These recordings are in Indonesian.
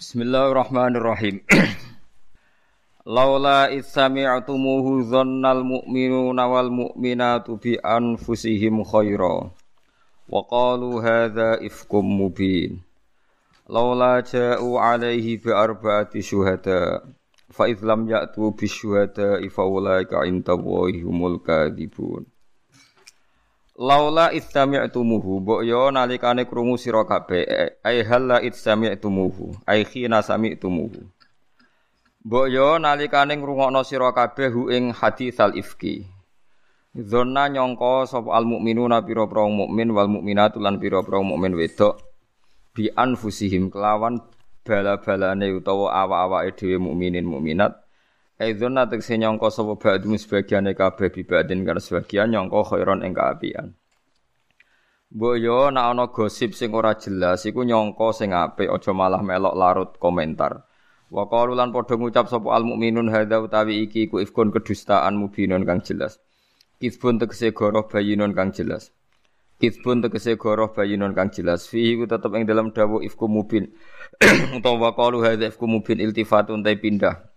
Bismillahirrahmanirrahim. Laula itsami'tumuhu dzannal mu'minuna wal mu'minatu bi anfusihim khaira. Wa qalu hadza ifkum mubin. Laula ja'u alaihi bi arba'ati syuhada. Fa idz lam ya'tu bi syuhada fa ulaika indallahi humul kadzibun. Laula istami'tumuhu mbok yo nalikane krungu sira kabeh. Ai halla istami'tumuhu ai khina sami'tumuhu. Mbok yo nalikane ngrungokno sira kabeh ing hadisal ifki. Zona nyongko sapa al mukminuna pira-pira mukmin wal mukminatu lan pira-pira mukmin wedok bi anfusihim kelawan bala-balane utawa awak-awake dhewe mukminin mukminat Aizona tegese nyangka sapa ba'dum sebagiane kabeh bibadin kan sebagian nyangka khairon ing kaapian. Mbok yo nek ana gosip sing ora jelas iku nyangka sing apik aja malah melok larut komentar. Wa qalu lan padha ngucap sapa al mukminun hadza utawi iki iku ifkun kedustaan mubinun kang jelas. Kizbun tegese goroh bayinun kang jelas. Kizbun tegese goroh bayinun kang jelas. Fi iku tetep ing dalam dawuh ifku mubin. Utawa qalu hadza ifku mubin iltifatun ta pindah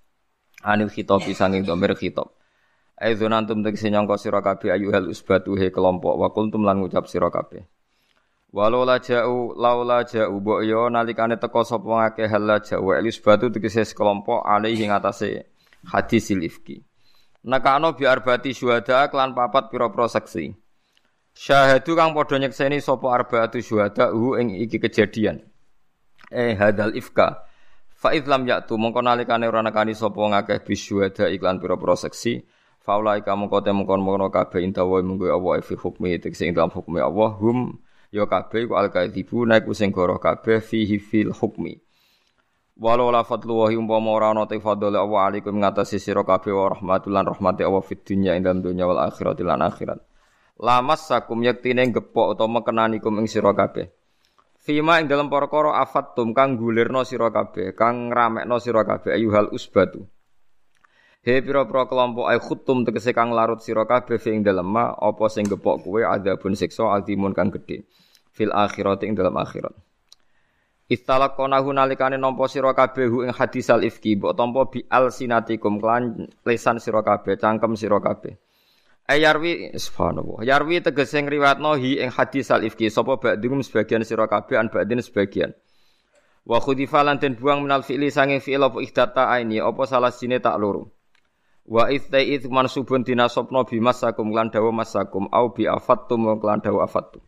anil khitobi sanging domir khitab. Aizun antum tegese nyangka sira kabeh ayuhal usbatu he kelompok wa kuntum lan ngucap sira kabeh. Walau la ja'u laula ja'u mbok yo nalikane teka sapa ngakeh hal la ja'u batu tegese sekelompok alaihi ngatasé hadis ifki. Nakano bi arbati syuhada klan papat pira-pira saksi. Syahadu kang padha nyekseni sapa arbaatu syuhada hu ing iki kejadian. Eh hadal ifka Fa lam yaktu mongko nalikane ora nekani sapa ngakeh bisyuhada iklan pira-pira seksi faulai kamu kote mongkon mongkon kabeh intawa munggo Allah fi hukmi tegese ing dalam hukmi Allah hum ya kabeh ku al-kaidzibu naik sing goroh kabeh fihi fil hukmi. Walau la fadlu wa umpama ora ana te fadhole Allah alaikum ngatasi sira kabeh wa rahmatulan rahmati Allah fid dunya ing dalam dunya wal akhirat lan akhirat. Lamas sakum yektine gepok utawa mekenanikum ing sira kabeh Fima ing dalam perkara afattum kang gulirno sira kabeh, kang ngramekno sira kabeh ayuhal usbatu. He pira-pira kelompok ay khutum tegese kang larut sira kabeh ing dalem ma apa sing gepok kowe adzabun siksa azimun kang gedhe. Fil akhirat ing dalam akhirat. Istalaqonahu nalikane nampa sira kabeh ing hadisal ifki mbok tampa bi al sinatikum klan lesan sira kabeh, cangkem sira kabeh. Ayarwi subhanallah. Yarwi tegese ngriwatno hi ing hadis al ifki sapa ba'dhum sebagian sira kabeh an ba'din sebagian. Wa khudifa lan den buang minal fi'li sange fi'il apa ihdata aini apa salah sine tak loro. Wa itsaiz mansubun dinasabna bi masakum lan dawa masakum au bi afattum lan dawa afattum.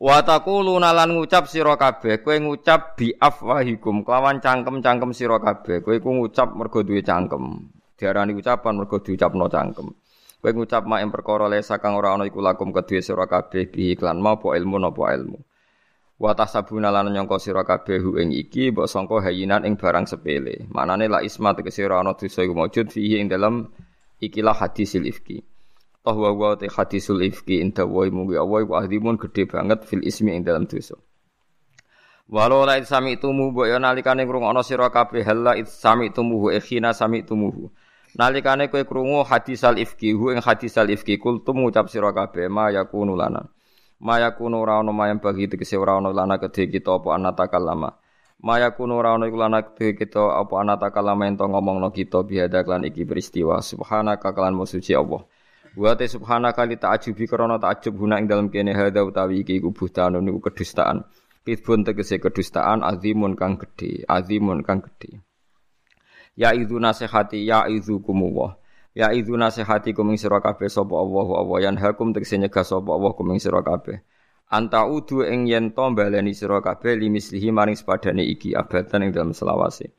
Wa taquluna lan ngucap sira kabeh kowe ngucap bi afwahikum kelawan cangkem-cangkem sira kabeh kowe ku ngucap mergo duwe cangkem. Diarani ucapan mergo diucapno cangkem. Kowe ngucap mak ing perkara lesa kang ora ana iku lakum kedue sira kabeh bi iklan apa ilmu napa ilmu. Wa tasabuna lan nyangka sira kabeh ing iki mbok sangka hayinan ing barang sepele. Manane la isma tegese ora ana dosa iku maujud fihi ing dalam ikilah hadisil ifki. Toh wa wa te hadisul ifki inda wa mugi Allah wa ahdimun gede banget fil ismi ing dalam dosa. Walau la sami tumu mbok ya nalikane ngrungokno sira kabeh halla sami tumuhu ikhina sami tumuhu. Nalikane kowe krungu hadisal ifki hu ing hadisal ifki kultum ngucap sira kabeh ma yakunu lana. Ma yakunu ora ono mayam bagi tegese ora ono lana kedhe kita apa anatakal lama. Ma yakunu ora ono iku lana kedhe kita apa anatakal lama ento ngomongno kita biada klan iki peristiwa subhanaka klan musuci Allah. Wa te subhanaka li ta'ajubi krana ta'ajub guna ing dalem kene hadza utawi iki iku buhtanun niku kedustaan. Kidbun tegese kedustaan azimun kang gedhe, azimun kang gedhe. Ya idzu nasihati ya idzu kumuwah. Ya idzu nasihati kuming sira kabeh sapa Allah Allah yan hakum tegese nyegah sapa Allah kuming sira. Anta udu ing yen to baleni sira kabeh limislihi maring sepadane iki abadan ing dalam selawase.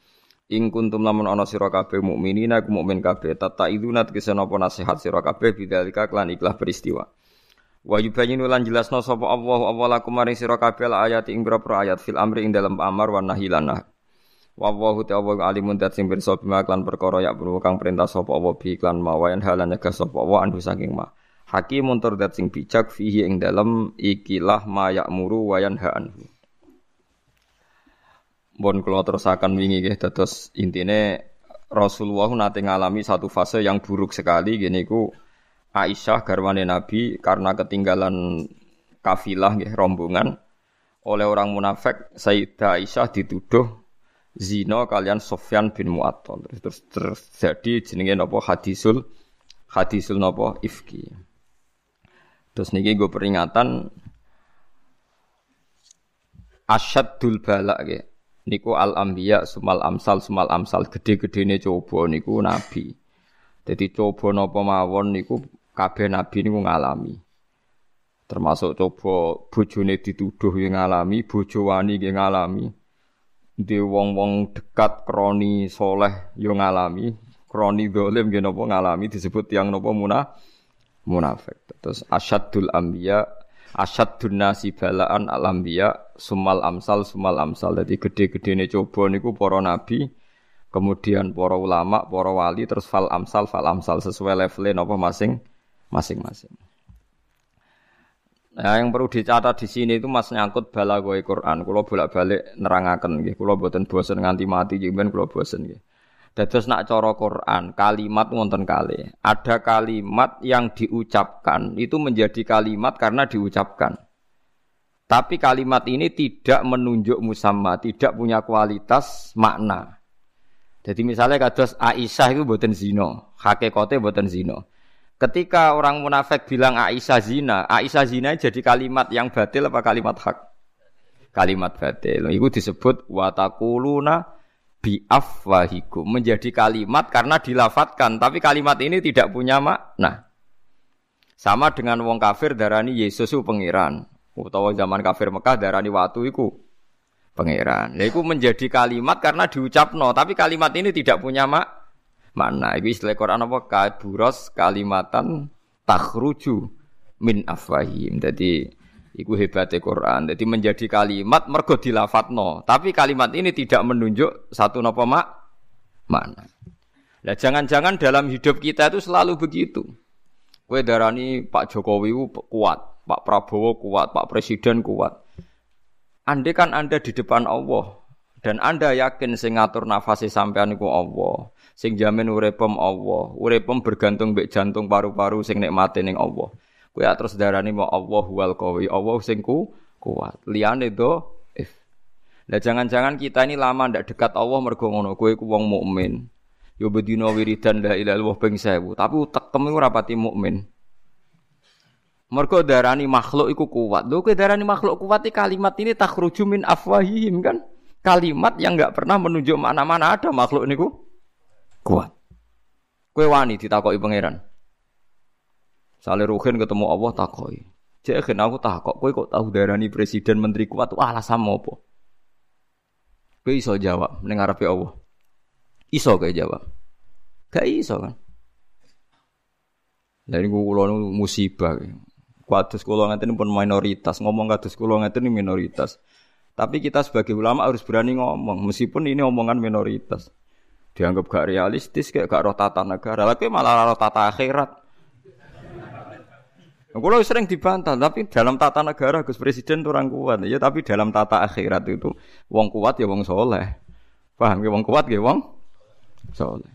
Ing kuntum lamun ana sira kabeh mukminina ku mukmin kabeh tata idzuna tegese napa nasihat sira kabeh bidzalika klan ikhlas peristiwa. Wa yubayyinu lan jelasno sapa Allah Allah lakum maring sira kabeh ayat ing ayat fil amri ing dalam amar wa nahi lan Wa Allahu ta'ala alimun dat sing pirsa bima klan perkara ya perlu kang perintah sapa Allah bi klan mawayan halan nyegah sapa Allah andu saking ma. Hakimun tur dat sing bijak fihi ing dalem ikilah ma ya'muru wa yanha anhu. Bon kula terusaken wingi nggih dados intine Rasulullah nate ngalami satu fase yang buruk sekali gini ku Aisyah garwane Nabi karena ketinggalan kafilah nggih rombongan oleh orang munafik Sayyidah Aisyah dituduh zina kalian Sofyan bin Mu'attal. Terus terjadi jenenge napa hadisul hadisul napa ifki. Terus niki gue peringatan asyadul balak ya. Niku al ambiya sumal amsal sumal amsal gede-gedene coba niku nabi. Jadi coba napa mawon niku kabeh nabi niku ngalami. Termasuk coba bojone dituduh yang ngalami, bojo wani yang ngalami. Di wong-wong dekat kroni soleh yo ngalami, kroni dolim nggih napa ngalami disebut yang napa munah munafik. Terus asyadul ambiya asyadun nasi balaan al ambiya sumal amsal sumal amsal. Jadi gede-gedene coba niku para nabi, kemudian para ulama, para wali terus fal amsal fal amsal sesuai levelnya napa masing masing-masing. Nah, yang perlu dicatat di sini itu mas nyangkut balagoy Quran. Kulo bolak-balik nerangaken nggih. Kulo boten bosen nganti mati jemben kulo bosen nggih. Dados nak cara Quran, kalimat wonten kali. Ada kalimat yang diucapkan itu menjadi kalimat karena diucapkan. Tapi kalimat ini tidak menunjuk musamma, tidak punya kualitas makna. Jadi misalnya kados Aisyah itu boten zino, hakikate boten zino. Ketika orang munafik bilang Aisyah zina, Aisyah zina jadi kalimat yang batil apa kalimat hak? Kalimat batil. Itu disebut watakuluna biafwahikum. Menjadi kalimat karena dilafatkan, tapi kalimat ini tidak punya makna. Sama dengan wong kafir darani Yesus itu pangeran. Utawa zaman kafir Mekah darani watu iku pangeran. Nah, itu menjadi kalimat karena diucapno, tapi kalimat ini tidak punya mak Mana Iku istilah Quran apa? Kaburos kalimatan takhruju min afwahim. Jadi iku hebatnya Quran. Jadi menjadi kalimat mergo dilafatno. Tapi kalimat ini tidak menunjuk satu napa mak mana. Nah, jangan-jangan dalam hidup kita itu selalu begitu. Kue darani Pak Jokowi kuat, Pak Prabowo kuat, Pak Presiden kuat. Andai kan Anda di depan Allah dan Anda yakin sing ngatur nafasi sampean iku Allah, Sing jamin uripem Allah. Uripem bergantung mbek jantung paru-paru sing nikmate ning Allah. Kowe terus darani mau Allah wal qawi. Allah sing ku kuat. Liyane do if. Lah jangan-jangan kita ini lama ndak dekat Allah mergo ngono. Kowe ku wong mukmin. Yo bedino wiridan la ilaha illallah ping 1000, tapi utekem iku rapati mukmin. Mergo darani makhluk iku kuat. Lho kowe darani makhluk kuat iki kalimat ini takhruju min afwahihim kan? Kalimat yang enggak pernah menunjuk mana-mana ada makhluk niku kuat. Kue wani ditakoki pangeran. Sale Ruhin ketemu Allah takoki. Cek kena aku takok, kowe kok tahu darani presiden menteri kuat Wah, alasan apa? Kowe iso jawab ning ngarepe Allah. Iso kowe jawab. Gak iso kan. Lah niku kula musibah. Kuatus kula ngeten pun minoritas, ngomong kados kula ngeten minoritas. Tapi kita sebagai ulama harus berani ngomong, meskipun ini omongan minoritas dianggap gak realistis kayak gak roh tata negara lagi malah roh tata akhirat Kalau sering dibantah, tapi dalam tata negara Gus Presiden itu orang kuat, ya. Tapi dalam tata akhirat itu, wong kuat ya wong soleh. Paham ya wong kuat ya wong soleh.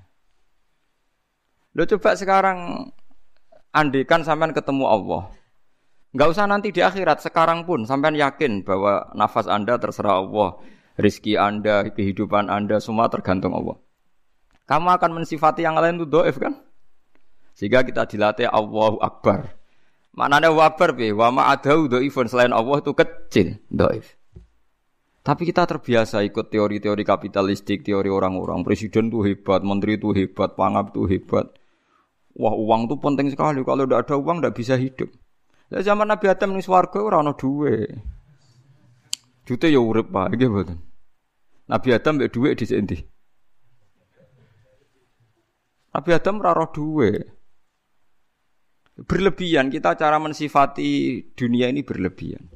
Lo coba sekarang andikan sampean ketemu Allah. Enggak usah nanti di akhirat, sekarang pun sampean yakin bahwa nafas Anda terserah Allah, rizki Anda, kehidupan Anda semua tergantung Allah. Kamu akan mensifati yang lain itu doif kan? Sehingga kita dilatih Allahu Akbar. Mana ada wabar be, wa ma adau doifun selain Allah itu kecil, doif. Tapi kita terbiasa ikut teori-teori kapitalistik, teori orang-orang. Presiden tuh hebat, menteri tuh hebat, pangap tuh hebat. Wah uang tuh penting sekali. Kalau tidak ada uang tidak bisa hidup. Ya zaman Nabi Adam nih swarga orang ada duwe. Jute ya urip pak, gitu Nabi Adam mbek duwe di sini. Nabi Adam raro duwe. Berlebihan kita cara mensifati dunia ini berlebihan.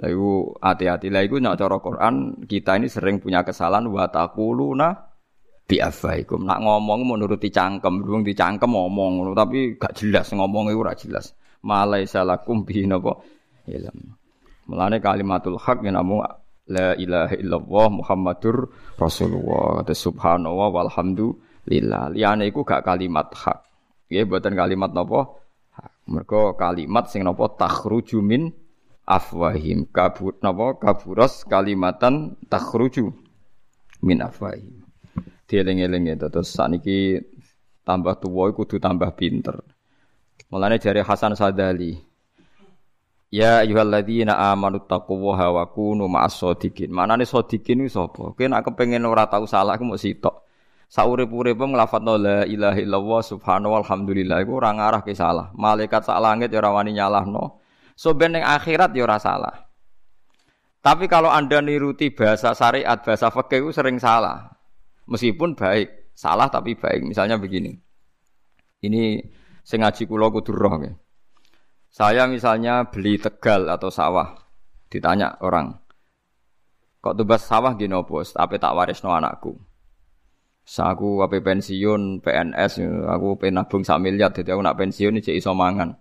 Lalu hati-hati lah itu nak cara Quran kita ini sering punya kesalahan wa taquluna bi afaikum. Nak ngomong menuruti cangkem, durung dicangkem ngomong tapi gak jelas ngomong itu ora jelas. Malaisa lakum bi napa ilm. Mulane kalimatul haq yang namu la ilaha illallah Muhammadur Rasulullah. Subhanallah walhamdulillah lillah. Liyane iku gak kalimat hak. Nggih mboten kalimat napa? Hak. Mergo kalimat sing napa takhruju min afwahim kabut napa kaburos kalimatan takhruju min afwahihim. Dieling-eling itu terus saniki tambah tua kudu tambah pinter. Mulane jari Hasan Sadali. Ya ayyuhalladzina amanu taqullaha wa kunu ma'as shodiqin. Manane shodiqin ku sapa? Kowe nek kepengin ora tau salah ku mung sitok. Saurip-uripe nglafadzno la ilaha illallah subhanahu walhamdulillah iku ora ngarah ke salah. Malaikat sak langit ya ora wani nyalahno. So ben akhirat ya salah. Tapi kalau Anda niruti bahasa syariat, bahasa fikih itu sering salah. Meskipun baik, salah tapi baik. Misalnya begini. Ini sing ngaji kula kudu roh ya. Saya misalnya beli tegal atau sawah, ditanya orang, kok tebas sawah gini bos, tapi tak waris no anakku. Saku apa pensiun PNS, aku pengen nabung sak miliar, jadi aku nak pensiun ini iso mangan.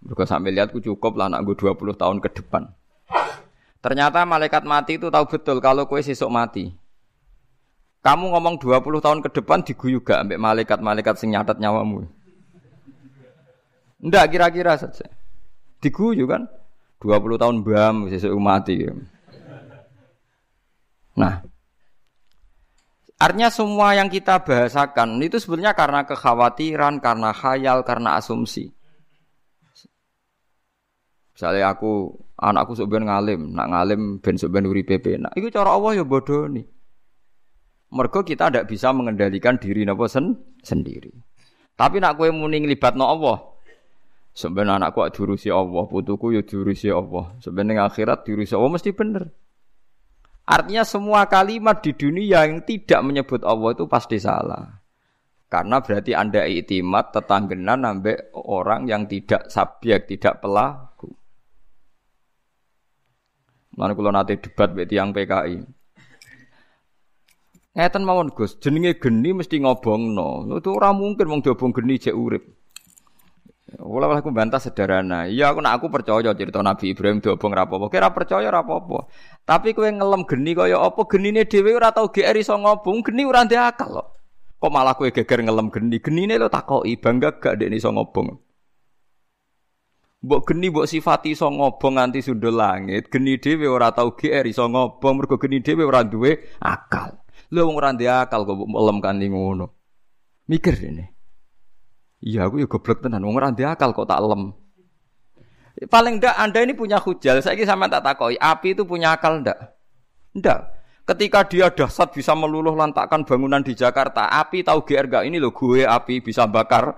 Mergo sak miliarku cukup lah anakku 20 tahun ke depan. Ternyata malaikat mati itu tahu betul kalau kue sesuk mati. Kamu ngomong 20 tahun ke depan diguyu gak ambek malaikat-malaikat sing nyatet nyawamu. Ndak kira-kira saja. Diguyu kan? 20 tahun bam sesuk mati. Nah, Artinya semua yang kita bahasakan itu sebenarnya karena kekhawatiran, karena khayal, karena asumsi. Misalnya aku anakku sebenarnya ngalim, nak ngalim ben sebenarnya uri PP. Nah, itu cara Allah ya bodoh nih. Mergo kita tidak bisa mengendalikan diri napa sen sendiri. Tapi nak kue muni no Allah. Sebenarnya anakku diurusi Allah, putuku ya diurusi Allah. Sebenarnya akhirat diurusi Allah mesti bener. Artinya semua kalimat di dunia yang tidak menyebut Allah itu pasti salah. Karena berarti Anda iktimat tetanggenan sampai orang yang tidak subjek, tidak pelaku. Mana kalau nanti debat berarti yang PKI. Ngeten mawon Gus, jenenge geni mesti ngobong no. Itu orang mungkin mau diobong geni cek urip. Wala aku bantah sederhana. Iya aku nak aku percaya cerita Nabi Ibrahim diobong ra apa-apa. Kira percaya ra apa-apa. Tapi kowe ngelem geni kaya apa genine dhewe ora tau GR iso ngobong, geni ora ndek akal kok. Kok malah kowe geger ngelem geni. Genine lo takoki bangga gak ndek iso ngobong. Mbok geni mbok sifati iso ngobong nganti sundul langit, geni dhewe ora tau GR iso ngobong mergo geni dhewe ora duwe akal. Lho wong ora ndek akal kok mbok ngelem kanthi ngono. Mikir ini. Iya aku ya goblok tenan wong ora akal kok tak lem. Paling ndak Anda ini punya hujal. Saya sama tak takoi, api itu punya akal ndak? Ndak. Ketika dia dahsyat bisa meluluh lantakan bangunan di Jakarta, api tahu GR gak ini loh gue api bisa bakar.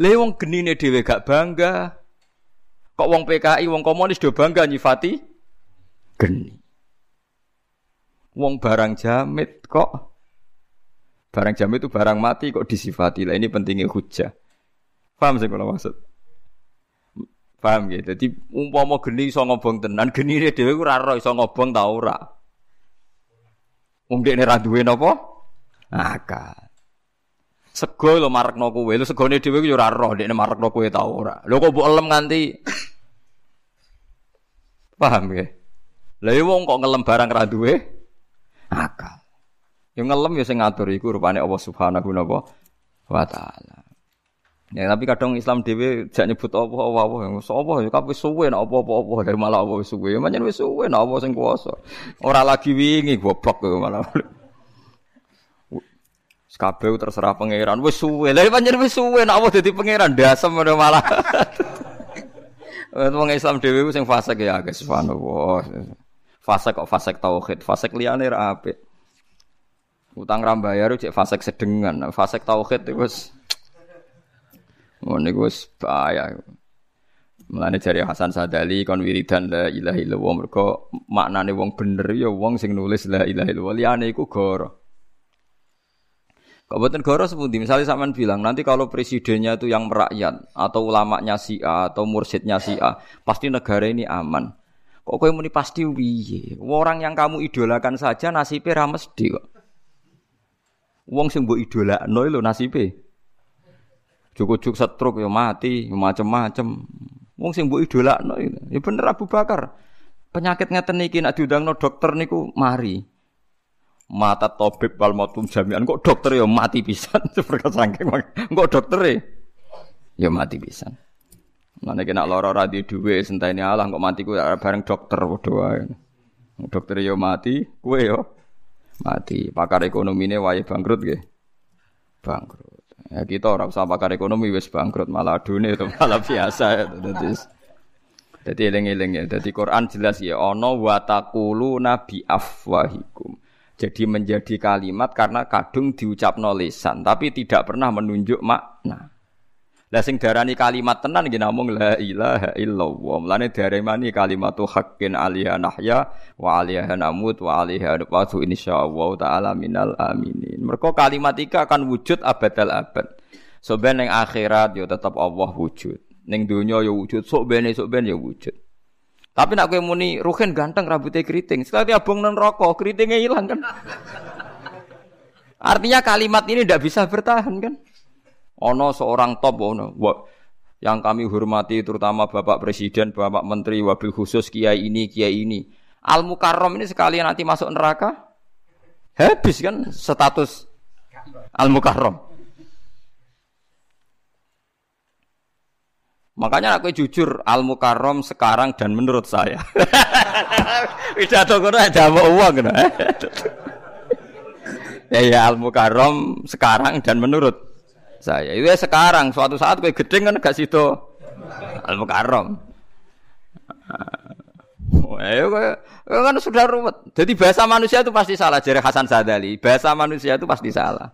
Lewong genine dhewe gak bangga. Kok wong PKI, wong komunis do bangga nyifati geni. Wong barang jamit kok Barang jam itu barang mati kok disifati lah. Ini pentingnya hujah. Paham sih kalau maksud? Paham gitu. Jadi umpama geni iso ngobong tenan, geni ini dewe ora ora iso ngobong ta ora. Wong dekne ra duwe? Akal. Sego lho marekno kowe, lho segone dhewe yo ora roh dekne marekno kowe ta ora. Lho kok mbok elem nganti Paham ya? Lah wong kok ngelem barang ra duwe akal. Yang ngelem ya sing ngatur iku rupane Allah Subhanahu wa taala. Ya tapi kadang Islam dhewe jak nyebut apa apa apa sapa ya kabeh suwe nek apa apa apa dari malah apa suwe. Manjen wis suwe nek apa sing kuwasa. Ora lagi wingi goblok kok malah. Kabeh terserah pangeran wis suwe. Lah pancen wis suwe nek apa dadi pangeran dasem malah. Wong Islam dhewe sing fasik ya guys subhanallah. Fasik kok fasik tauhid, fasik liyane ra. Utang rambayar cek fasek sedengan, fasek tauhid itu wis ngono wis bahaya. Mulane jari Hasan Sadali kon wiridan la ilaha illallah mergo maknane wong bener ya wong sing nulis la ilaha illallah liyane iku goro. Boten goro sepundi? Misalnya sampean bilang nanti kalau presidennya itu yang merakyat atau ulamanya si A atau mursyidnya si A, pasti negara ini aman. Kok kowe muni pasti piye? Orang yang kamu idolakan saja nasibnya ra mesti kok. Wong sing mbok idolakno lho nasibe. Cukup-cukup setruk ya mati, macem-macem. Wong sing mbok idolakno ya bener Abu Bakar. Penyakit ngeten iki nek diundangno dokter niku mari. Mata tobib wal mautum jami'an kok dokter ya mati pisan perkara saking kok dokter ya mati pisan. Mana kena lara ora di dhuwit sentene Allah kok mati ku bareng dokter wae. Dokter ya mati, kowe ya mati. Pakar ekonomi ini wae bangkrut nggih. Bangkrut. Ya kita orang usah pakar ekonomi wis bangkrut malah dunia itu malah biasa ya. Jadi jadi eling-eling ya. Jadi Quran jelas ya ono wa nabi afwahikum. Jadi menjadi kalimat karena kadung diucap lisan tapi tidak pernah menunjuk makna. Lah sing darani kalimat tenan nggih namung la ilaha illallah. Mulane daremani kalimatu haqqin aliyah nahya wa aliyah namut wa aliyah nabatu insyaallah taala minal aminin. Mergo kalimat iki akan wujud abadal abad. So ben ning akhirat yo tetep Allah wujud. Ning donya yo wujud, sok ben sok ben yo wujud. Tapi nak kowe muni Ruhin ganteng rambutnya keriting, sekali abang nang rokok, keritingnya hilang kan. Artinya kalimat ini tidak bisa bertahan kan. Ono seorang top ono yang kami hormati terutama Bapak Presiden, Bapak Menteri, wabil khusus kiai ini, kiai ini. Al Mukarrom ini sekalian nanti masuk neraka habis kan status Al Mukarrom. Makanya aku jujur Al Mukarrom sekarang dan menurut saya. Pidato kono ada uang ya ya Al Mukarrom sekarang dan menurut saya. Itu ya sekarang, suatu saat gue gedeng kan gak situ al mukarrom. Ayo kan sudah ruwet. Jadi bahasa manusia itu pasti salah. Jari Hasan Sadali, bahasa manusia itu pasti salah.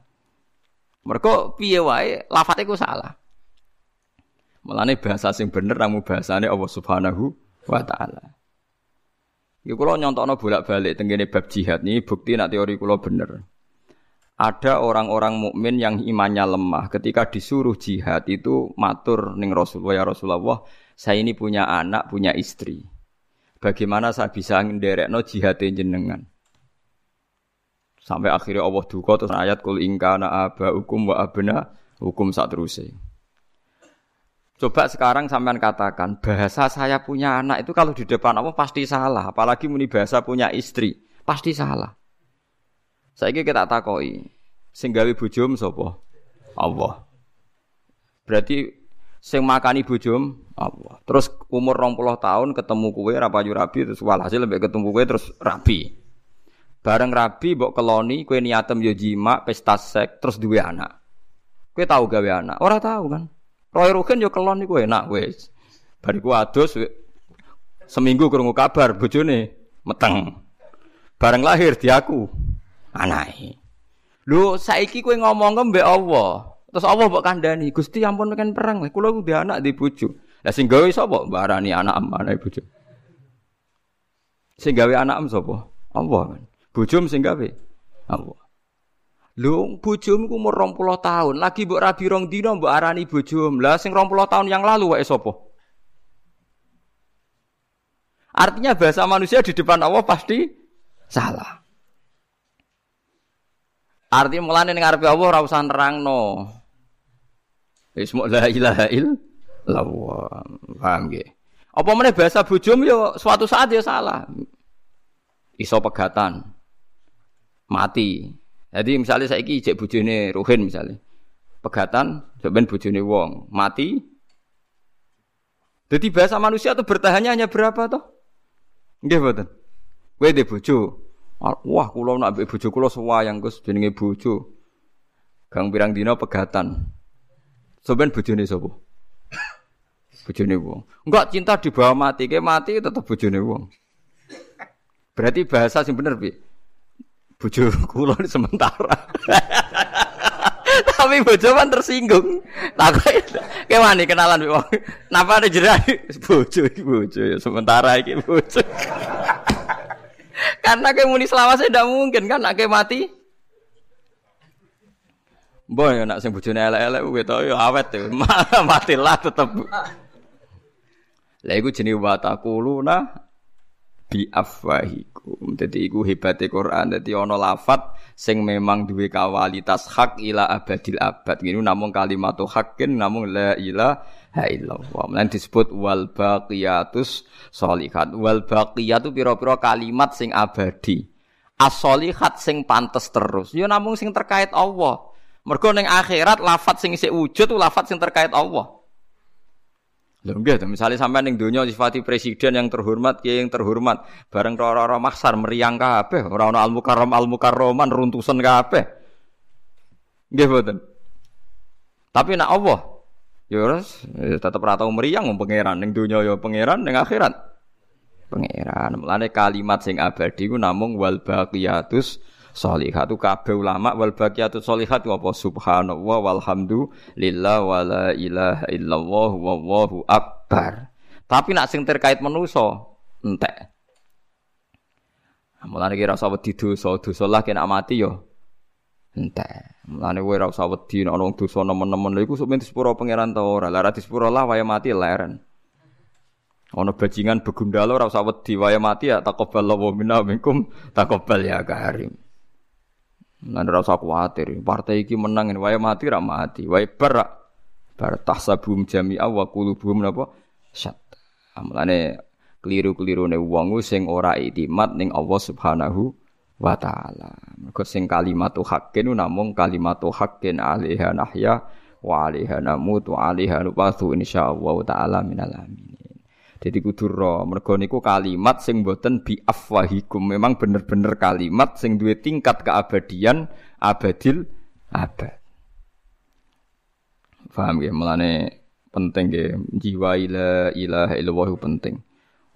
Mereka piye wae lafate ku salah. Mulane bahasa sing bener namu bahasane Allah Subhanahu wa taala. Iku kula nyontokno bolak-balik tengene bab jihad ini bukti nak teori kula bener ada orang-orang mukmin yang imannya lemah. Ketika disuruh jihad itu matur ning Rasulullah ya Rasulullah saya ini punya anak punya istri. Bagaimana saya bisa ngenderekno jihad jenengan? Sampai akhirnya Allah duka terus ayat kul ingkana aba hukum wa abna hukum saat terusnya. Coba sekarang sampean katakan bahasa saya punya anak itu kalau di depan Allah pasti salah, apalagi muni bahasa punya istri pasti salah. Saya kita takoi, sing gawe bojom sapa? Allah. Berarti sing makani bojom Allah. Terus umur 20 tahun ketemu kue rapayu rabi terus walhasil lebih ketemu kue terus rabi. Bareng rabi mbok keloni kue niatem yo jima pesta sek terus duwe anak. Kue tahu gawe anak? Ora tahu kan. Roy Rukin yo keloni kue enak wes. Bariku adus seminggu krungu kabar bojone meteng. Bareng lahir diaku anake. Lho saiki kowe ngomong mbek Allah. Terus Allah mbok kandhani, Gusti ampun kan perang. Kula ku anak di bojo. Lah sing gawe sapa? Barani anak anak bojo. Sing gawe anak sapa? Allah kan. Bojom sing gawe Allah. Lho bojomu ku umur 20 tahun, lagi mbok rabi rong dina mbok arani bojom. Lah sing 20 tahun yang lalu wae sapa? Artinya bahasa manusia di depan Allah pasti salah. Artinya mulane ning ngarepe Allah ora usah nerangno. Wis mok la ilaha illallah. Paham nggih? Apa meneh bahasa bojom yo suatu saat ya salah. Iso pegatan. Mati. Jadi misalnya saya iki cek bojone Ruhin misalnya. Pegatan, ben bojone wong, mati. Jadi bahasa manusia itu bertahannya hanya berapa toh? Nggih mboten. Kowe de bojo, Wah, kula nak mbek bojo kula sewayang Gus jenenge bojo. Gang pirang dina pegatan. Sampeyan bojone sapa? Bojone wong. Enggak cinta di bawah mati, ke mati tetep bojone wong. Berarti bahasa sing bener piye? Bojo kula sementara. Tapi bojo kan tersinggung. Tak kayak wani kenalan wong. Napa ada jerak bojo bojo sementara iki bojo. Karena kayak muni selawase tidak mungkin kan nak mati. Boy, nak sing bojone elek-elek kuwi to ya awet tuh. Matilah tetep. Lah iku jenenge wa taquluna bi afwahikum. Dadi iku hebate Quran. Dadi ana lafat sing memang duwe kawalitas hak ila abadil abad. Ngene namung kalimatu hakin namung la ilaha illallah. Mulane disebut wal baqiyatus sholihat. Wal baqiyatu pira-pira kalimat sing abadi. As-sholihat sing pantes terus. Ya namung sing terkait Allah. Mergo ning akhirat lafat sing isih wujud lafat sing terkait Allah. Lho nggih, misalnya sampai ning donya sifati presiden yang terhormat, kiai yang terhormat, bareng ora-ora maksar meriang kabeh, ora ana al-mukarram al-mukarraman runtusan kabeh. Nggih mboten. Tapi nak Allah ya wis tetep ora tau wong pangeran ning donya ya pangeran ning akhirat. Pangeran. Mulane kalimat sing abadi ku namung wal baqiyatus sholihatu kabeh ulama wal baqiyatu sholihat apa subhanallah walhamdulillah wala ilaha illallah wallahu akbar. Tapi nak sing terkait manusa entek. Mulane kira usah wedi dosa, dosa lah kena mati yo. Entek. Mulane kowe ora usah wedi ana dosa nemen-nemen lha iku sok men disepuro pangeran ta ora. Lah disepuro lah waya mati leren. Ana bajingan begundalo ora usah wedi waya mati ya taqabbalallahu minna minkum taqabbal ya karim. Nah, ora usah kuwatir. Partai iki menang wae mati ra mati. Wae bar bar tahsabum jami'a wa qulubuhum napa? Syat. Amlane keliru-kelirune wong sing ora iktimat ning Allah Subhanahu wa taala. Mergo sing kalimatu haqqin namung kalimatu haqqin alaiha nahya wa alaiha namut wa alaiha nubatu insyaallah taala minal amin. Jadi kudu ro, mergo niku kalimat sing boten bi afwahikum. Memang bener-bener kalimat sing duwe tingkat keabadian abadil abad. Paham ya? Mulane penting ya jiwa ila ilaha illallah penting.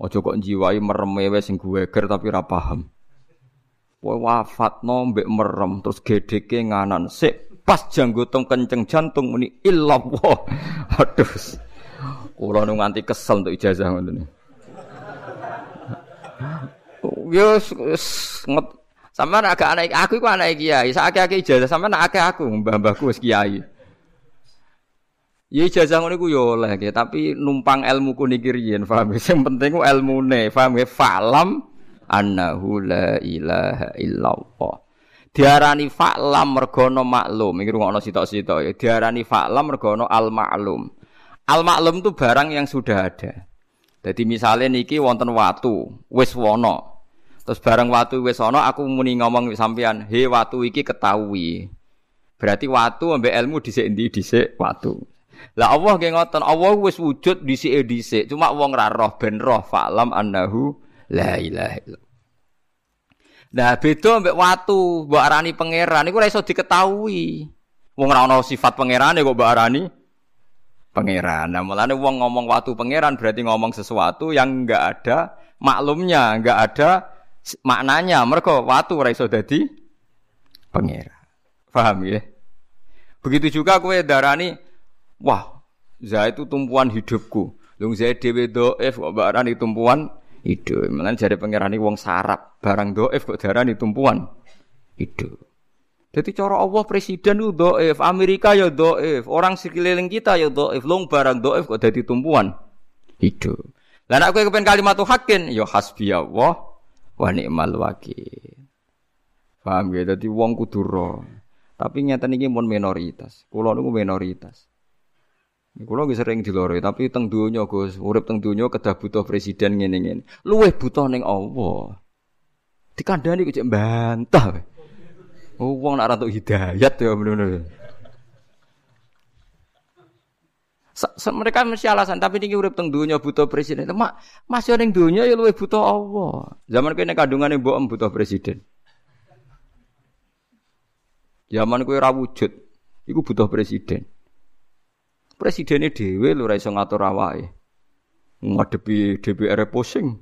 Ojo kok jiwai merem wis sing ger tapi ora paham. Kowe wafatno mbek merem terus gedeke nganan sik pas janggotom kenceng jantung muni illallah. Aduh. Kulo nu nganti kesel untuk ijazah ngoten. Yo nget sampean agak anak aku iku anak kiai, sak akeh ijazah sampean akeh aku mbah-mbahku wis kiai. Ya ijazah ngono iku yo oleh tapi numpang ilmu ku niki riyen, paham? Sing penting ku ilmune, paham ya? Falam annahu la ilaha illallah. Diarani fa'lam mergono maklum, iki rungokno sitok-sitok ya. Diarani fa'lam mergono al maklum. Al maklum itu barang yang sudah ada. Jadi misalnya niki wonten watu, wis wono. Terus barang watu wis wono, aku muni ngomong sampean, he watu iki ketahui. Berarti watu ambek ilmu dhisik endi dhisik watu. Lah Allah nggih ngoten, Allah wis wujud dhisik dhisik, cuma wong ra roh ben roh falam annahu la ilaha illallah. Nah, beda ambek watu, mbok arani pangeran iku ora iso diketahui. Wong ora ana sifat pangerane kok mbok arani pangeran. Nah, mulane wong ngomong waktu pangeran berarti ngomong sesuatu yang enggak ada maklumnya, enggak ada maknanya. Mereka waktu ora iso dadi pangeran. Paham ya? Begitu juga kue darani, wah, za itu tumpuan hidupku. Lung saya dewe doef kok barani tumpuan hidup. Mulane jare pangeran wong sarap, barang doef kok darani tumpuan hidup. Jadi cara Allah presiden itu doif, Amerika ya doif, orang sekeliling kita ya doif, long barang doif kok jadi tumpuan hidup. Dan aku kepen kalimat hakin, ya hasbi Allah wa ni'mal wakil. Paham ya? Jadi wong kudu Tapi nyata ini pun minoritas. Kulo niku minoritas. Kulo nggih sering diloroi, tapi teng donya Gus, urip teng donya kedah butuh presiden ngene-ngene. Luwih butuh ning Allah. Dikandani kok bantah. Oh, wong nak rantuk hidayat ya bener-bener. mereka mesti alasan tapi ini urip teng dunia butuh presiden. Mak masih ning dunia ya luwih butuh Allah. Zaman kene kandungane mbok butuh presiden. Zaman kowe ora wujud, butuh presiden. Presidennya dhewe lho ora iso ngatur awake. Ngadepi DPR pusing.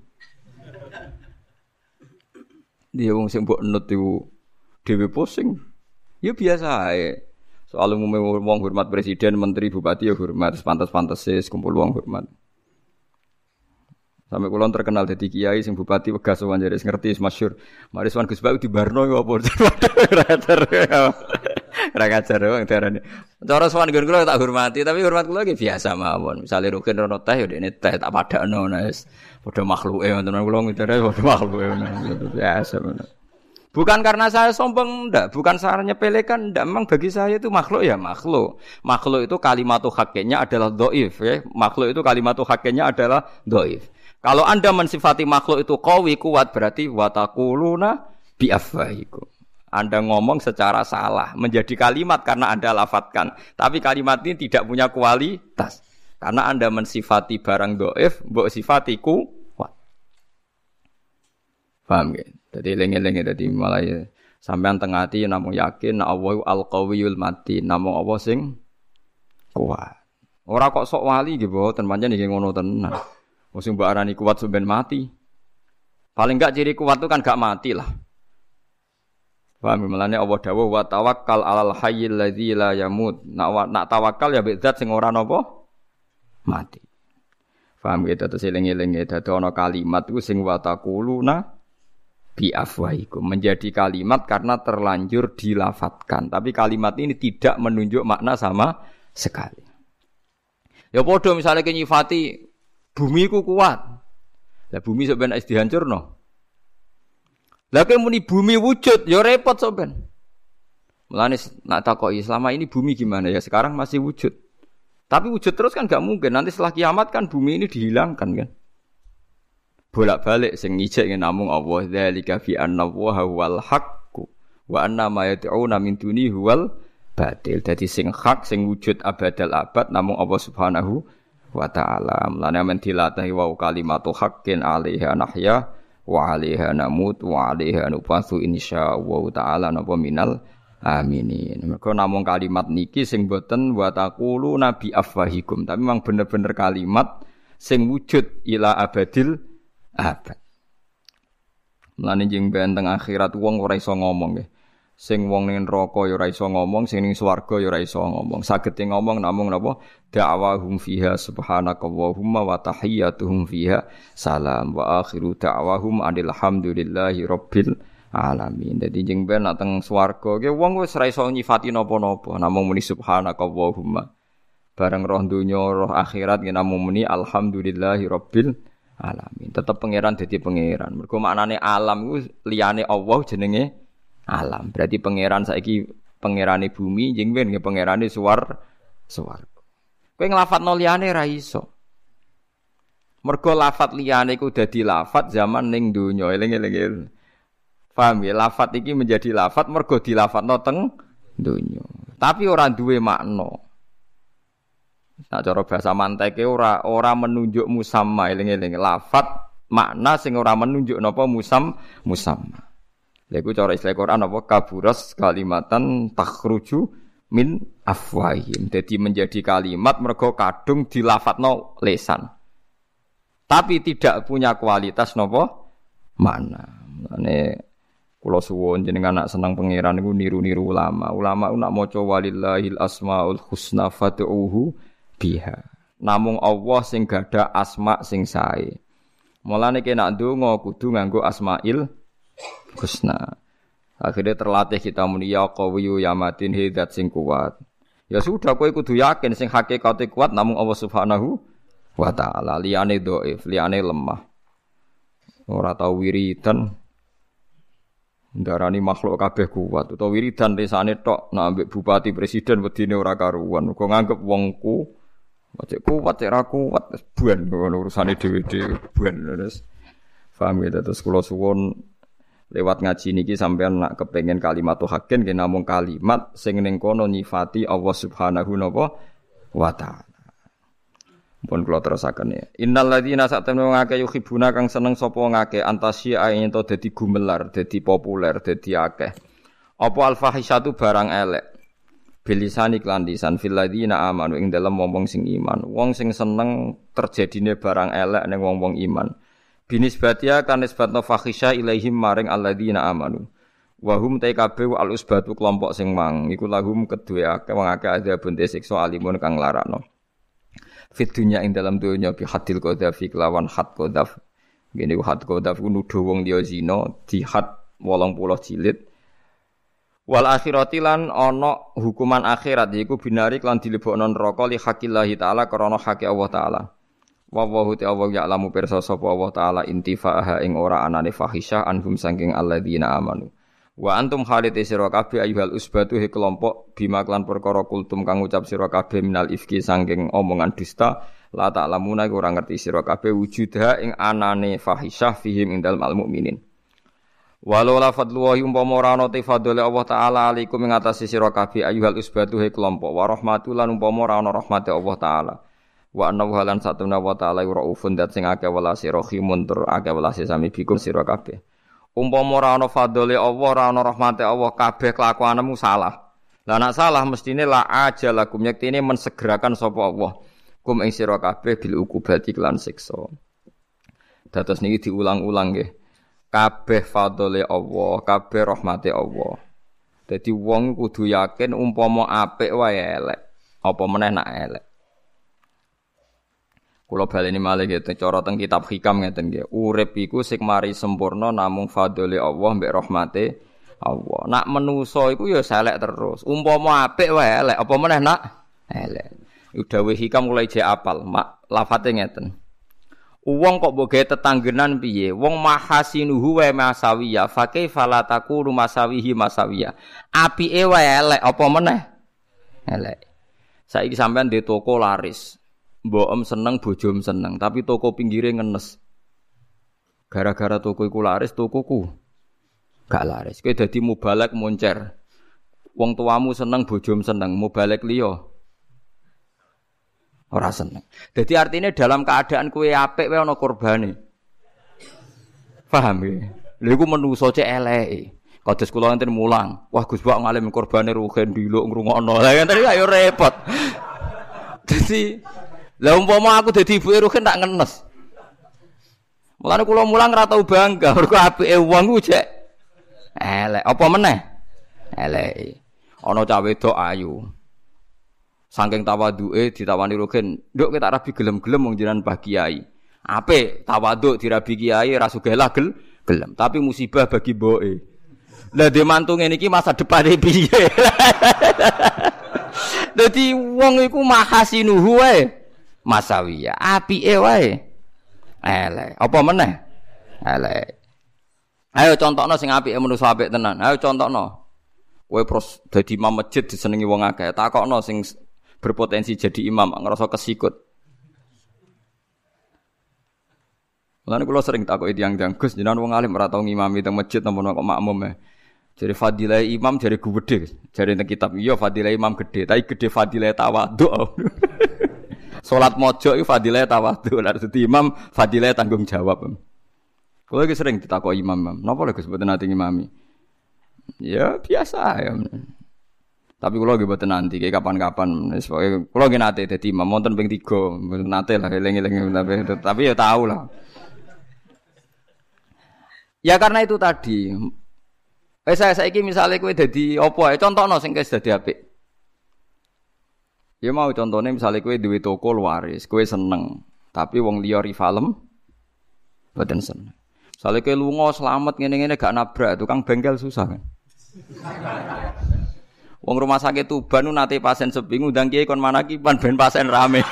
Dia wong sing mbok nut iku dewe pusing. Ya biasa ae. Soal umumnya wong hormat presiden, menteri, bupati ya hormat, pantas-pantas kumpul wong hormat. Sampai kulon terkenal jadi kiai sing bupati wegas jadi ngerti masyhur. Mari sowan Gus Bau di Barno ya apa? Rater. Ra ngajar wong darane. Cara sowan nggon kula tak hormati, tapi hormat kula iki biasa mawon. Misale rukin rono teh ya dene teh tak padakno wis. Padha makhluke wonten kula ngitare padha makhluke biasa. Bukan karena saya sombong, ndak. Bukan saya nyepelekan, ndak. Memang bagi saya itu makhluk ya makhluk. Makhluk itu kalimat hakiknya adalah doif. Ya. Makhluk itu kalimat hakiknya adalah doif. Kalau anda mensifati makhluk itu kawi kuat berarti watakuluna biafwahikum. Anda ngomong secara salah, menjadi kalimat karena Anda lafatkan. Tapi kalimat ini tidak punya kualitas. Karena Anda mensifati barang doif, mbok sifati kuat. Paham ya? Jadi lengi-lengi tadi malah ya. Sampean tengah hati namung yakin na Allah al-qawiyul mati, namung Allah sing kuat. Ora kok sok wali nggih mboten pancen nggih ngono tenan. Wong sing mbok arani kuat sampean mati. Paling enggak ciri kuat itu kan gak mati lah. Paham melane Allah dawuh wa tawakkal alal hayyil ladzi la yamut. Nak nak tawakal ya bidzat sing ora napa mati. Paham gitu terus eling-eling dadi ana kalimat iku sing wa taquluna bi afwahikum menjadi kalimat karena terlanjur dilafatkan. Tapi kalimat ini tidak menunjuk makna sama sekali. Ya padha misalnya nyifati bumi ku kuat. Lah bumi sebenarnya dihancurno. Lah muni bumi wujud, ya repot soben. Mulane nak takoki selama ini bumi gimana ya? Sekarang masih wujud. Tapi wujud terus kan gak mungkin. Nanti setelah kiamat kan bumi ini dihilangkan kan. Bolak-balik sing ngijek namung Allah dzalika fi anna wa wal haqqu wa anna ma yad'una min duni huwal batil. Dadi sing hak sing wujud abadal abad namung Allah Subhanahu wa taala. Mulane men dilatahi wa kalimatu haqqin alaiha nahya wa alaiha namut wa alaiha nufasu insyaallah taala napa minal aminin. Mergo namung kalimat niki sing boten wa taqulu nabi afwahikum, tapi memang bener-bener kalimat sing wujud ila abadil abad. Mulane jeng benteng akhirat wong ora iso ngomong nggih. Sing wong ning neraka ya ora iso ngomong, sing ning swarga ya ora iso ngomong. Sagete ngomong namung napa? Da'wahum fiha subhanakallahumma wa tahiyyatuhum fiha salam wa akhiru da'wahum alhamdulillahi rabbil alamin. Dadi jeng ben nak teng swarga ge wong wis ora iso nyifati napa-napa, namung muni subhanakallahumma. Bareng roh donya, roh akhirat ge namung muni alhamdulillahi rabbil alamin. Tetep pangeran dadi pangeran. Mergo maknane alam iku liyane Allah jenenge alam. Berarti pangeran saiki pangerane bumi jeng nggih pangerane suwar suwar. Kowe nglafat liyane ra iso. Mergo lafat liyane iku dadi lafat zaman ning donya eling-eling. Paham ya? Lafat iki menjadi lafat mergo dilafatno teng donya. Tapi ora duwe makna. Nah cara bahasa manteke ora ora menunjuk musamma eling-eling. Lafat makna sing ora menunjuk napa musam musamma. Lha iku cara istilah Quran apa kaburas kalimatan takhruju min afwahim. Jadi menjadi kalimat mergo kadung dilafatno lesan. Tapi tidak punya kualitas nopo mana. Mane kula suwun jenengan nak seneng pangeran niku niru-niru ulama. Ulama nak maca walillahil asmaul husna fad'uhu biha. Namung Allah sing gada asma sing sae. Mulane kena ndonga kudu nganggo asmail husna. Akhirnya terlatih kita muni ya qawiyu ya matin hidat sing kuat. Ya sudah kowe kudu yakin sing hakikate kuat namung Allah Subhanahu wa taala. Liyane dhaif, liyane lemah. Ora tau wiridan ndarani makhluk kabeh kuat utawa wiridan desane tok nak ambek bupati presiden wedine ora karuan. Kok nganggep wongku Cek kuat, cek ra kuat, buan urusane dhewe-dhewe buan terus. Paham ya terus kula suwun lewat ngaji niki sampean nak kepengen kalimat hakin ki namung kalimat sing ning kono nyifati Allah Subhanahu wa taala. Pun kula terusaken ya. Innal ladzina sa'tamnu ngake yuhibuna kang seneng sapa ngake antasya ayin to dadi gumelar, dadi populer, dadi akeh. Apa al fahisatu barang elek. Bilisani klan lisan fil ladzina amanu ing dalem wong sing iman. Wong sing seneng terjadine barang elek ning wong-wong iman. Binisbatia kan nisbatno ilaihim maring alladzina amanu. Wahum TKB al usbatu kelompok sing mang iku lahum kedue akeh wong akeh adzabun siksa alimun kang larakno. Fit dunya ing dalam dunya bi hadil qadhafi kelawan had qadhaf. Gini had qadhaf ku nuduh wong liya zina di had 80 jilid. Wal akhirati lan ana hukuman akhirat yaiku binari lan dilebokno neraka li hakillahi taala krana hak Allah taala. Wa wa ta Allah ya'lamu pirsa sapa Allah taala intifa'aha ing ora anane fahisyah anhum saking alladzina amanu. Wa antum khalid sira kabeh ayyuhal usbatu he kelompok bima klan perkara kultum kang ucap sira kabeh minal ifki saking omongan dusta la ta'lamuna ora ngerti sira kabeh wujudha ing anane fahisyah fihim ing dalem al mukminin. Walau la fadlu wa umpama ora ana fadlile Allah taala alaikum ing atase sira kabeh ayyuhal usbatu he kelompok wa rahmatulan umpama ora ana rahmate Allah taala. Wa annahu halan satuna wa ta'ala raufun dat sing akeh welase rahimun tur akeh welase sami bikum sira kabeh. Umpama ora ana fadhole Allah, ora ana rahmate Allah, kabeh kelakuanmu salah. Lah nek salah mestine la aja lakum yektine mensegerakan sapa Allah. Kum ing sira kabeh bil ukubati lan siksa. Dados niki diulang-ulang nggih. Kabeh fadhole Allah, kabeh rahmate Allah. Dadi wong kudu yakin umpama apik wae elek. Apa meneh nak elek. Kula baleni malih gitu, cara teng kitab hikam ngeten nggih. Urip iku sing mari sempurna namung fadhole Allah mbek rahmate Allah. Nak menusa iku ya selek terus. Umpama apik wae elek, apa meneh nak elek. Udawe hikam mulai je apal, mak lafate ngeten. Wong kok mbok tetanggenan piye? Wong mahasinuhu wa masawiya, fa kaifa la takunu masawihi masawiya. Apike wae elek, apa meneh elek. Saiki sampean di toko laris, mbok em seneng bojom seneng, tapi toko pinggirnya ngenes. Gara-gara toko iku laris, tokoku gak laris. Kowe dadi mubalek moncer. Wong tuamu seneng bojom seneng, mubalek liya ora seneng. Jadi artinya dalam keadaan kue apik wae ana korbane. Paham ya? Lha iku menungso cek eleke. Kados kula enten mulang, wah Gus Bak ngalim korbane rugen diluk ngrungokno. Lah enten ayo repot. Dadi lah umpama aku dadi ibuke Ruhin tak ngenes. Mulane kula mulang ora tau bangga, mergo apike wong ku cek elek. Apa meneh? Elek. Ana cah wedok ayu. Saking tawaduke ditawani Ruhin, "Nduk kita rabi gelem-gelem wong jenengan Mbah Kiai." Ape tawaduk dirabi kiai ra sugih gel gelem, tapi musibah bagi mboke. Lah dhe mantu ngene iki masa depane piye? Dadi wong iku mahasinuhu wae masawiyah. Apike wae elek. Apa meneh? Elek. Ayo contohno sing apike manusa apik tenan. Ayo contohno. Kowe pros dadi imam masjid disenengi wong akeh. Takokno sing berpotensi jadi imam ngerasa kesikut. Mulane kula sering takoki tiyang-tiyang Gus jenengan wong alim ora tau ngimami teng masjid napa kok makmum e. Jadi fadilah imam jadi gede, jadi kitab iya fadilah imam gede, tapi gede fadilah tawadhu. Salat mojo itu fadilah tawadhu, lah dadi imam fadilah tanggung jawab. Kalau lagi sering ditakok imam, imam. Napa lagi sebut nanti imami? Ya biasa ya. Tapi kalau lagi buat nanti, kayak kapan-kapan. Kalau lagi nanti, jadi imam monten ping nanti lah, eling-eling tapi, tapi ya tahu lah. Ya karena itu tadi. Eh saya saya misalnya kue jadi opo ya contoh no sing jadi apik. Ya mau contohnya misalnya kue duwe toko luaris, kue seneng, tapi wong liya rivalem boten seneng. Misalnya kue lunga selamat ngene-ngene gak nabrak, tukang bengkel susah kan. Wong rumah sakit Tuban nate pasien sepi ngundang kiai kon mana kipan ben pasien rame.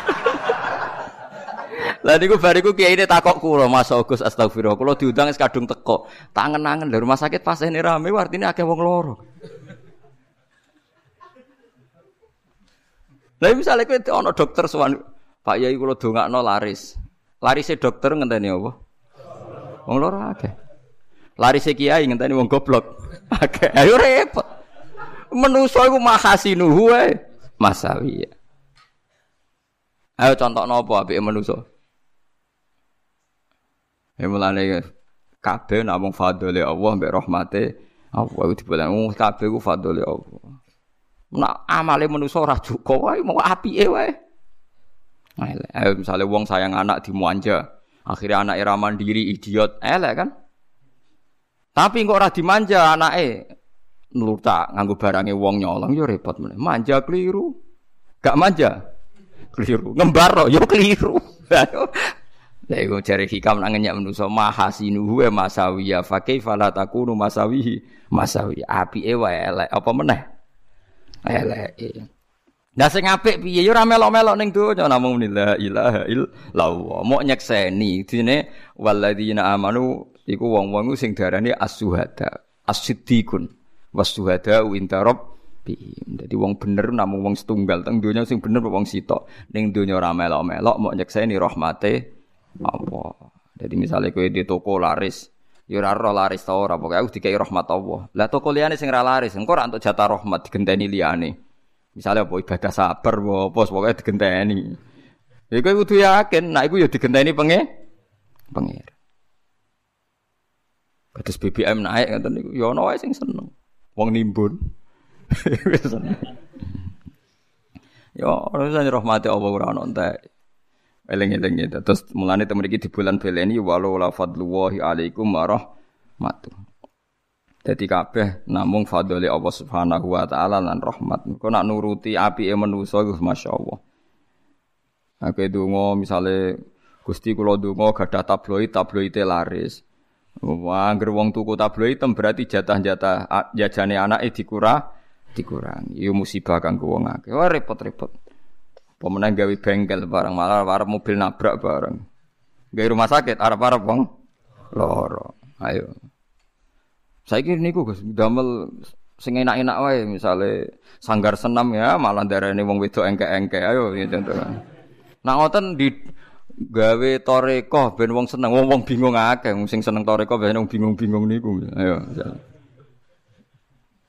Lah niku bariku kiai ini takok kula Mas Agus astagfirullah. Kula diundang es kadung teko. Tangen-angen dari rumah sakit pasien rame artinya akeh wong loro. Lah misalnya kowe ana dokter sowan Pak Yai kula dongakno laris. Larise dokter ngenteni apa? Wong loro akeh. Larise kiai ngenteni wong goblok. Akeh. Ayo repot. Menusa iku mahasinuhu wae. Masawi. Ayo contohno apa apike menusa? Ya mulane kabeh namung fadhole Allah mbek rahmate Allah iku dibilang kabeh ku fadhole Allah. Nak amale manusa ora cukup wae mau apike wae. Ayo misalnya wong sayang anak dimanja, akhirnya anak era mandiri idiot, elek kan? Tapi kok ora dimanja anake nurta nganggo barange wong nyolong yo repot meneh. Manja keliru. Gak manja. Keliru. Ngembar yo keliru. Lah iku jare hikam nang ngenyak manusa mahasinu wa masawiya fa kaifa la takunu masawihi masawi. Apike wae elek apa meneh? Eleke. Nah sing apik piye yo ora melok-melok ning donya namung la ilaha illallah. Mok nyekseni dene walladzina amanu iku wong-wong sing darane as-suhada, as-siddiqun. Was-suhada inda rabbihim. Dadi wong bener namung wong setunggal teng donya sing bener wong sitok. Ning donya ora melok-melok mok nyekseni rahmate Allah. Jadi misalnya kowe di toko laris, Ya ora roh laris ta ora, pokoke aku dikai rahmat Allah. Lah toko liyane sing ora laris, engko ora entuk jatah rahmat digenteni liyane. Misalnya apa ibadah sabar apa pokoke digenteni. Ya kowe kudu yakin, nek iku ya digenteni penge pengir. Kados BBM naik ngoten niku ya ana wae sing seneng. Wong nimbun. Ya, ora rahmati Allah ora ana entek. Eling-eling itu. Terus mulane temen iki di bulan beleni walau la fadlullahi alaikum warahmatuh. Jadi kabeh namung fadli Allah Subhanahu wa taala lan rahmat. Kok nak nuruti apike manusa iku masyaallah. Aku donga misale Gusti kula donga gadah tabloid, tabloide laris. Wah, anggere wong tuku tabloid tem berarti jatah-jatah jajane anake dikurang dikurangi. Yo musibah kanggo wong akeh. Wah repot-repot. Pemenang gawe bengkel barang malah arep mobil nabrak barang. Gawe rumah sakit arep-arep wong loro. Ayo. Saiki niku Gus damel sing enak-enak wae misale sanggar senam ya malah darane wong wedok engke-engke. Ayo contoh. Nah ngoten di gawe toreko ben wong seneng wong wong bingung akeh sing seneng toreko ben wong bingung-bingung niku. Ayo.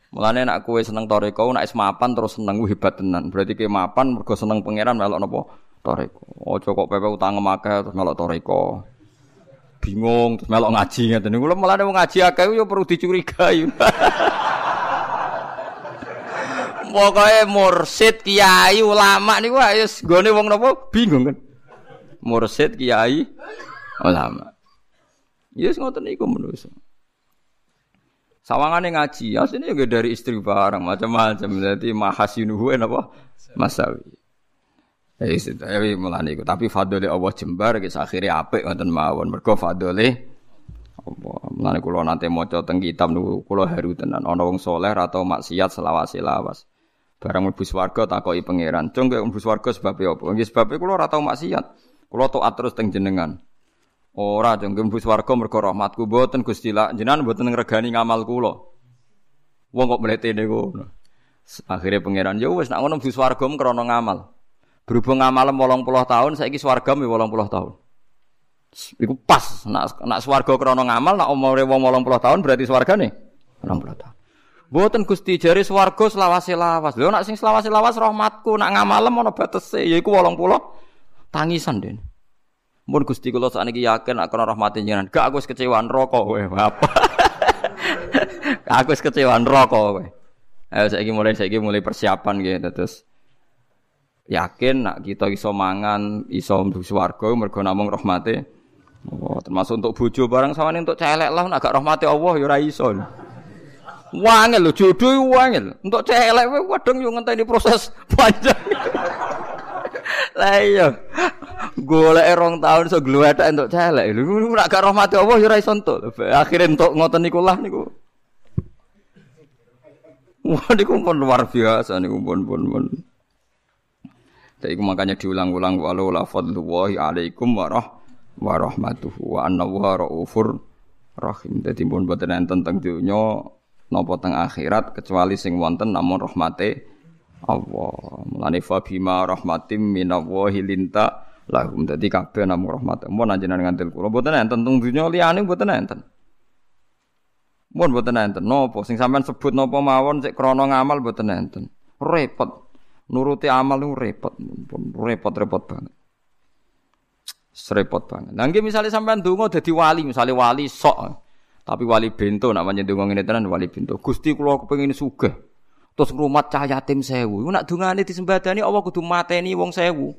Mulane nak kowe seneng toreko, nak is mapan terus seneng hebat tenan. Berarti kowe mapan mergo seneng pangeran melok napa? Toreko. Aja kok pepe utang akeh terus melok toreko. Bingung terus melok ngaji ngeten niku. Mulane wong ngaji akeh yo perlu dicurigai. Pokoke mursid, kiai, ulama niku ayo gone wong napa bingung kan. Mursid, kiai, ulama. Yes ngoten niku menungso. Sawangane ngaji, asline juga dari istri barang macam-macam. Jadi mahasinuhu apa? Masawi. Itu, tapi mulane iku. Tapi fadole Allah jembar guys akhirnya apik ngoten mawon. Mergo fadole apa mulane kula nate maca teng kitab niku kula haru tenan ana wong saleh atau maksiat selawase-lawas. Barang mlebu swarga takoki pangeran, "Cung mlebu swarga sebab apa?" Nggih sebabe kula ora tau maksiat. Kula taat terus teng jenengan. Ora jengkem bus warga mergo rahmatku mboten Gusti lak jenengan mboten ngregani ngamal kula. Wong kok mletene ngono. Akhirnya pangeran ya wis nak ngono bus warga krana ngamal. Berhubung ngamalem 80 tahun saiki swarga mi 80 tahun. Iku pas nak nak swarga krana ngamal nak umure wong 80 tahun berarti swargane 80 tahun. Mboten Gusti jare swarga selawase lawas. Lho nak sing selawase lawas rahmatku nak ngamalem ana batese yaiku 80 tangisan den. Mun Gusti kula sakniki yakin nek ana rahmatin jenengan. Gak aku wis kecewa neraka kowe. Apa? aku wis kecewa neraka kowe. Ayo saiki mulai saiki mulai persiapan gitu terus yakin nak kita iso mangan, iso mlebu swarga mergo namung rahmate oh, termasuk untuk bojo barang sawane untuk celek lah nak gak rahmate Allah ya ora iso. Wangel lho jodoh wangel. Untuk celek wae kadang yo ngenteni proses panjang. Lah iya. Golek rong tahun iso glewethek entuk celek. Lho nak gak rahmat Allah ya ora iso entuk. Akhire entuk ngoten niku lah niku. Wah niku pun luar biasa niku pun pun pun. Jadi makanya diulang-ulang walau la fadlullahi alaikum warah warahmatuhu wa anna wa raufur rahim. Jadi pun boten enten teng donya napa teng akhirat kecuali sing wonten namun rahmate Allah. Mulane fa bima rahmatim minallahi linta lahum. Dadi kabeh namung rahmat. Mun anjenengan ngantil kula mboten enten teng dunya liyane mboten enten. Mun mboten enten napa sing sampean sebut napa mawon sik krana ngamal mboten enten. Repot. Nuruti amal niku repot. Repot-repot banget. Serepot banget. Nah, misalnya sampean donga dadi wali, misalnya wali sok. Tapi wali bento nak panjang donga ngene tenan wali bento. Gusti kula kepengin sugih. Terus ngrumat cah yatim sewu. Iku nak dungane disembadani Allah kudu mateni wong sewu.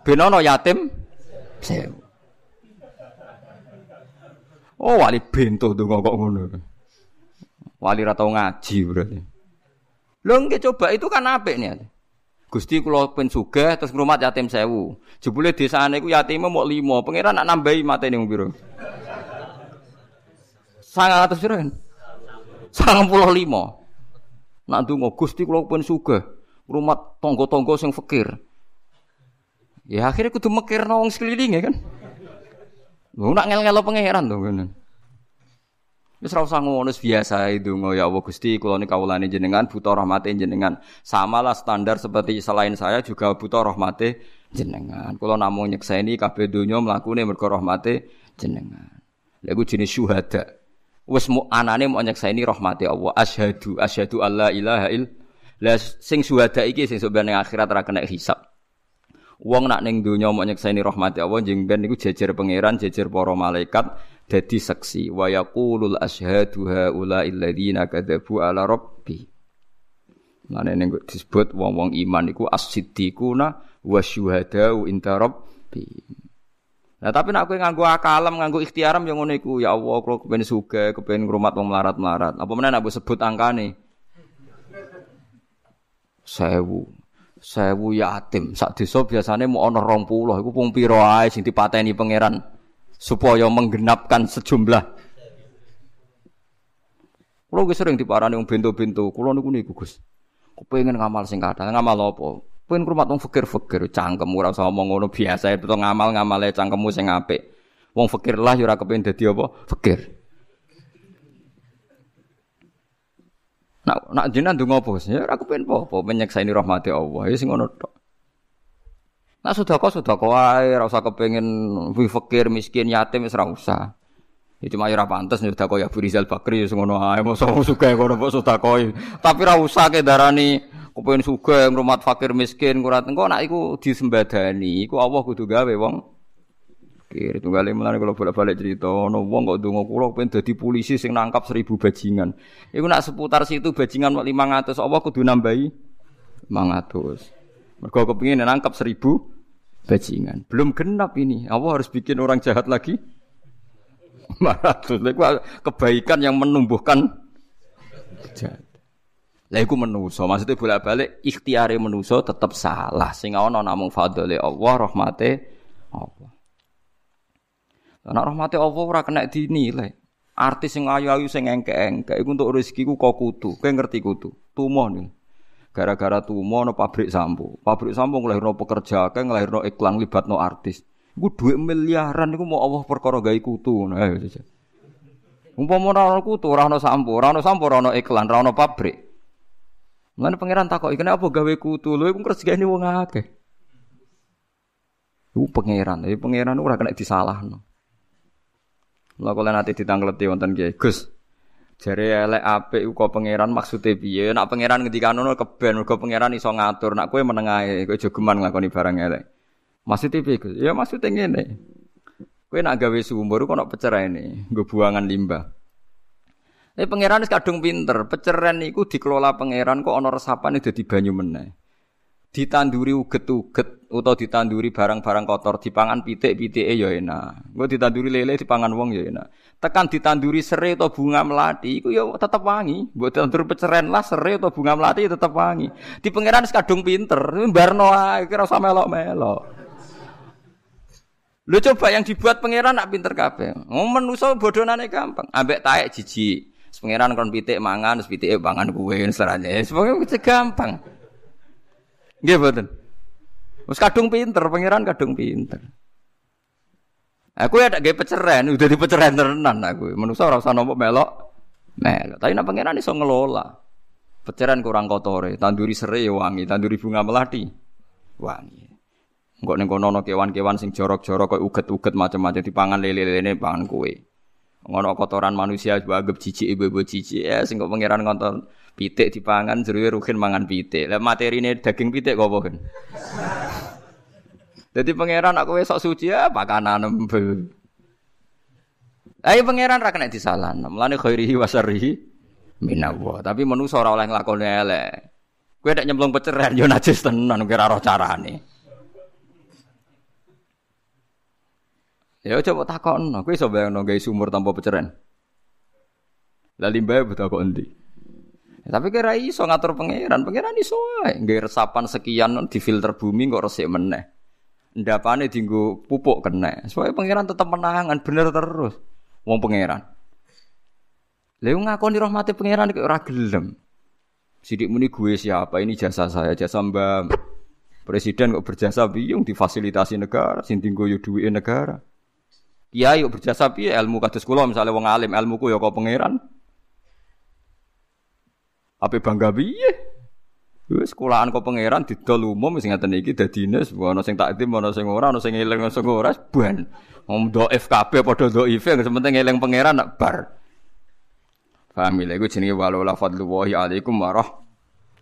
Ben ana yatim sewu. Oh wali bento donga kok ngono. Wali ra tau ngaji berarti. Lho nggih coba itu kan apik nih. Gusti kula pen sugih terus ngrumat yatim sewu. Jebule desane iku yatime mau limo, pangeran nak nambahi mateni wong pira? 100 pira? 95. Nak ndonga Gusti kula pun sugih, rumah tonggo-tonggo sing fakir. Ya akhirnya kudu mekirno wong sekeliling ya kan. Lu nak ngel-ngelo pangeran to ngene. Wis ora usah ngono biasa itu ya Allah Gusti kula niku kawulane jenengan buta rahmate jenengan. Samalah standar seperti selain saya juga buta rahmate jenengan. Kula namung nyekseni kabeh donya mlakune mergo rahmate jenengan. Lha jenis syuhada wis anane mau nyekseni rahmati Allah asyhadu asyhadu alla ilaha il la sing syuhada iki sing sebenarnya akhirat ora kena hisab Wong nak ning donya mau nyekseni rahmati Allah jeng ben niku jejer pangeran, jejer para malaikat dadi saksi. Wa yaqulul asyhadu haula alladziina kadzabu ala rabbi. Mane ning disebut wong-wong iman iku as-siddiquna wasyuhadau inda rabbi. Nah tapi nak kowe nganggo akalam, nganggo ikhtiaram yang ngono iku, ya Allah kula kepen sugih, kepen ngrumat wong melarat-melarat. Apa meneh nak sebut angkane? Sewu. Sewu yatim. Sak desa biasane mau ana 20, iku pung pira ae sing dipateni pangeran supaya menggenapkan sejumlah. Kulo sering diparani wong bento-bento, kulo niku niku Gus. Kepengin ngamal sing kathah, ngamal apa? Pengen rumah wong fikir-fikir, cangkem ora usah ngomong ngono biasa itu ngamal-ngamale cangkemmu sing apik. Wong fikir lah ya ora kepengin dadi apa? Fikir. Nak nak jenengan ndonga apa? Ya ora kepengin apa-apa, menyeksaini rahmati Allah. Ya sing ngono tok. Nak sedekah sedekah wae, ora usah kepengin fikir miskin yatim wis ora usah. Ya cuma ora pantes sedekah ya Abu Rizal Bakri ya ngono ae, mosok suka ngono kok sedekah. Tapi ora usah ke darani Kepen suga ngrumat fakir miskin kurat engko nak iku disembadani, iku Allah kudu gawe wong. Kiri tunggale mulane kalau bolak-balik cerita ono wong kok ndonga kula pengen dadi polisi sing nangkap seribu bajingan. Iku nak seputar situ bajingan 500 Allah kudu nambahi 500. Mergo kepengin nangkap seribu bajingan. Belum genap ini. Allah harus bikin orang jahat lagi. 500. Iku kebaikan yang menumbuhkan jahat. Lah iku menuso, maksudnya bolak-balik ikhtiare menuso tetap salah. Sing ana namung fadhole Allah, rahmate Allah. Nek rahmate Allah ora kena dinilai. Artis sing ayu-ayu sing engke-engke iku untuk rezekiku kok kutu. Kowe ngerti kutu? Tumo nih. Gara-gara tumo no pabrik sampo. Pabrik sampo nglahirno pekerja, kae nglahirno iklan libatno artis. Iku dhuwit miliaran iku mau Allah perkara gawe kutu. Nah. Umpama ora ono kutu, ora ono sampo, ora ono sampo, ora ono iklan, ora ono pabrik. Lan pangeran takok, "Iki apa gawe kutu? Lho iku rezekine wong akeh." Iku pangeran, tapi pangeran ora kena disalahno. Lah kula nate ditangkleti wonten Kiai, Gus. Jare elek apik kok pangeran maksude piye? Nek pangeran ngendikan ngono keben, mergo pangeran iso ngatur. Nek kowe meneng ae, kowe jogeman nglakoni barang elek. Maksudnya piye, Gus? Ya maksudnya ngene. Kowe nak gawe sumur kok ono pecerene, nggo buangan limbah. Tapi pangeran wis kadung pinter, peceren niku dikelola pangeran kok ana resapan dadi banyu meneh. Ditanduri uget-uget utawa ditanduri barang-barang kotor dipangan pitik-pitike ya enak. Engko ditanduri lele dipangan wong ya enak. Tekan ditanduri serai atau bunga melati iku ya tetep wangi. Mbok tandur peceren lah serai atau bunga melati ya tetep wangi. Di pangeran wis kadung pinter, barno ae kira usah melok-melok. Lu coba yang dibuat pangeran nak pinter kabeh. Ngomong manusa bodonane gampang. Ambek taek jijik. Pangeran kon pitik mangan, terus pitike pangan kuwe serane. Semoga itu gampang. Nggih mboten. Wis kadung pinter, pangeran kadung pinter. Aku ya tak gawe peceren, udah di peceren tenan aku. Manusa ora usah melok. Melok. Tapi nek pangeran iso ngelola. Peceren kurang kotore, tanduri serai ya wangi, tanduri bunga melati wangi. Engko ning kono kewan-kewan sing jorok-jorok kok uget-uget macam-macam dipangan lele-lele pangan kue ngono kotoran manusia juga anggap cici ibu-ibu cici ya sing pangeran ngonton pitik dipangan jeruwe ruhin mangan pitik lah materine daging pitik apa kan jadi pangeran aku sok suci ya pakanan Ayo pangeran ra kena disalahno. Mulane khairihi wa syarrihi minallah. Tapi manusa ora oleh nglakoni elek. Kowe nek nyemplung peceran yo najis tenan kira roh carane. Ya coba takon, aku iso bayangno gawe sumur tanpa peceren. Lah limbah butuh kok endi? Ya, tapi kira iso ngatur pangeran, pangeran iso ae nggawe resapan sekian di filter bumi kok resik meneh. Ndapane dienggo pupuk kena. Soale pangeran tetep menangan bener terus. Wong pangeran. Lha ngakoni rahmati pangeran kok ora gelem. Sidik muni gue siapa? Ini jasa saya, jasa Mbak Presiden kok berjasa biung difasilitasi negara, sing tinggo yo duwike negara. Kiai berjasa piye ilmu kados kula misalnya wong alim ilmuku ya kok pangeran. Apa bangga piye? Wis sekolahan kok pangeran didol umum sing ngaten iki dadine ana sing takdim ana sing ora ana sing eling ana sing ora ban. Wong dhaif kabeh padha dhaif sing penting eling pangeran nak bar. Paham lha iku jenenge wala fadlullahi alaikum warah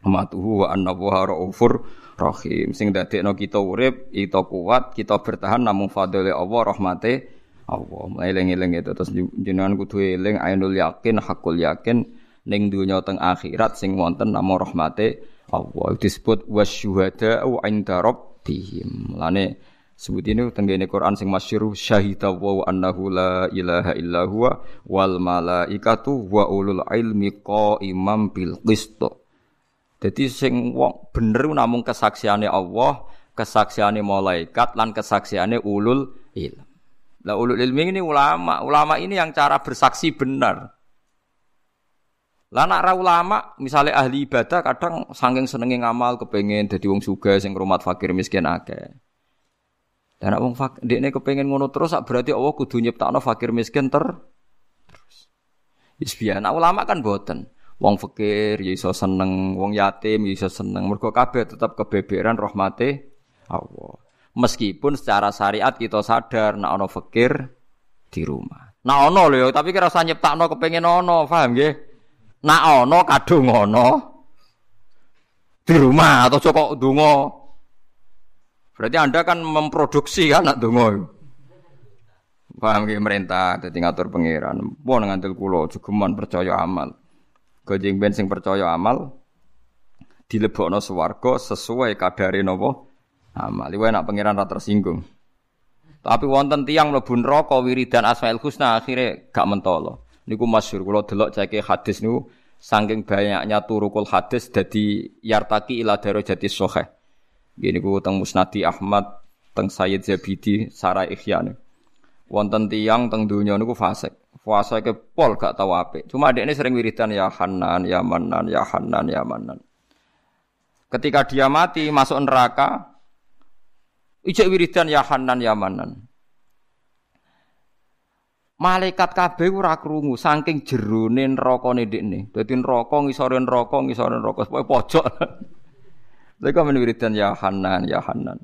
rahmatuhu wa anna wa raufur rahim sing dadekno kita urip kita kuat kita bertahan namung fadhole Allah rahmate Allah eling-eling itu. Terus jenengan kudu eling ainul yakin hakul yakin ning dunya teng akhirat sing wonten namung rahmate Allah. Disebut wasyuhada au inda rabbihim. Lane sebut ini tenggene Quran sing masyhur syahida wa annahu la ilaha illa huwa wal malaikatu wa ulul ilmi qaimam bil qist. Jadi sing wong bener namung kesaksiane Allah, kesaksiane malaikat lan kesaksiane ulul ilm. Lah ulul ilmi ini ulama, ulama ini yang cara bersaksi benar. Lah nak ulama, misalnya ahli ibadah kadang saking senenge ngamal kepengen dadi wong sugih sing rumat fakir miskin akeh. Dan nak wong fakir dekne kepengen ngono terus berarti Allah kudu nyiptakno fakir miskin ter terus. Wis nak ulama kan boten. Wong fakir ya iso seneng, wong yatim ya iso seneng. Mergo kabeh tetap kebeberan rahmate Allah. Meskipun secara syariat kita sadar nek ana fakir di rumah. Nek ana lho tapi kira usah nyiptakno kepengin ana, paham nggih? Nek ana kadung ana di rumah atau cocok donga. Berarti Anda kan memproduksi kan nak donga. Paham nggih merintah dadi ngatur pangeran. Pun ngantil kula jogeman percaya amal. Gojeng ben sing percaya amal dilebokno swarga sesuai kadare napa amal. Iku enak pangeran ra tersinggung. Tapi wonten tiang mlebu neraka wiridan Asmaul Husna akhirnya gak mentolo. Niku masyhur kula delok ceke hadis niku saking banyaknya turukul hadis dadi yartaki ila darajati sahih. Gini ku teng Musnadi Ahmad, teng Sayyid Zabidi, Sarah Ihya Wonten tiang teng dunya niku fasik. Puasa ke pol gak tahu apa. Cuma adik ini sering wiridan ya Hanan, ya Manan, ya Hanan, ya Manan. Ketika dia mati masuk neraka, ijek wiridan ya Hanan, ya Manan. Malaikat kabeh ora krungu saking jerone neraka ndekne. Dadi neraka ngisore neraka ngisore neraka pokoke pojok. Mereka wiridan ya Hanan, ya Hanan.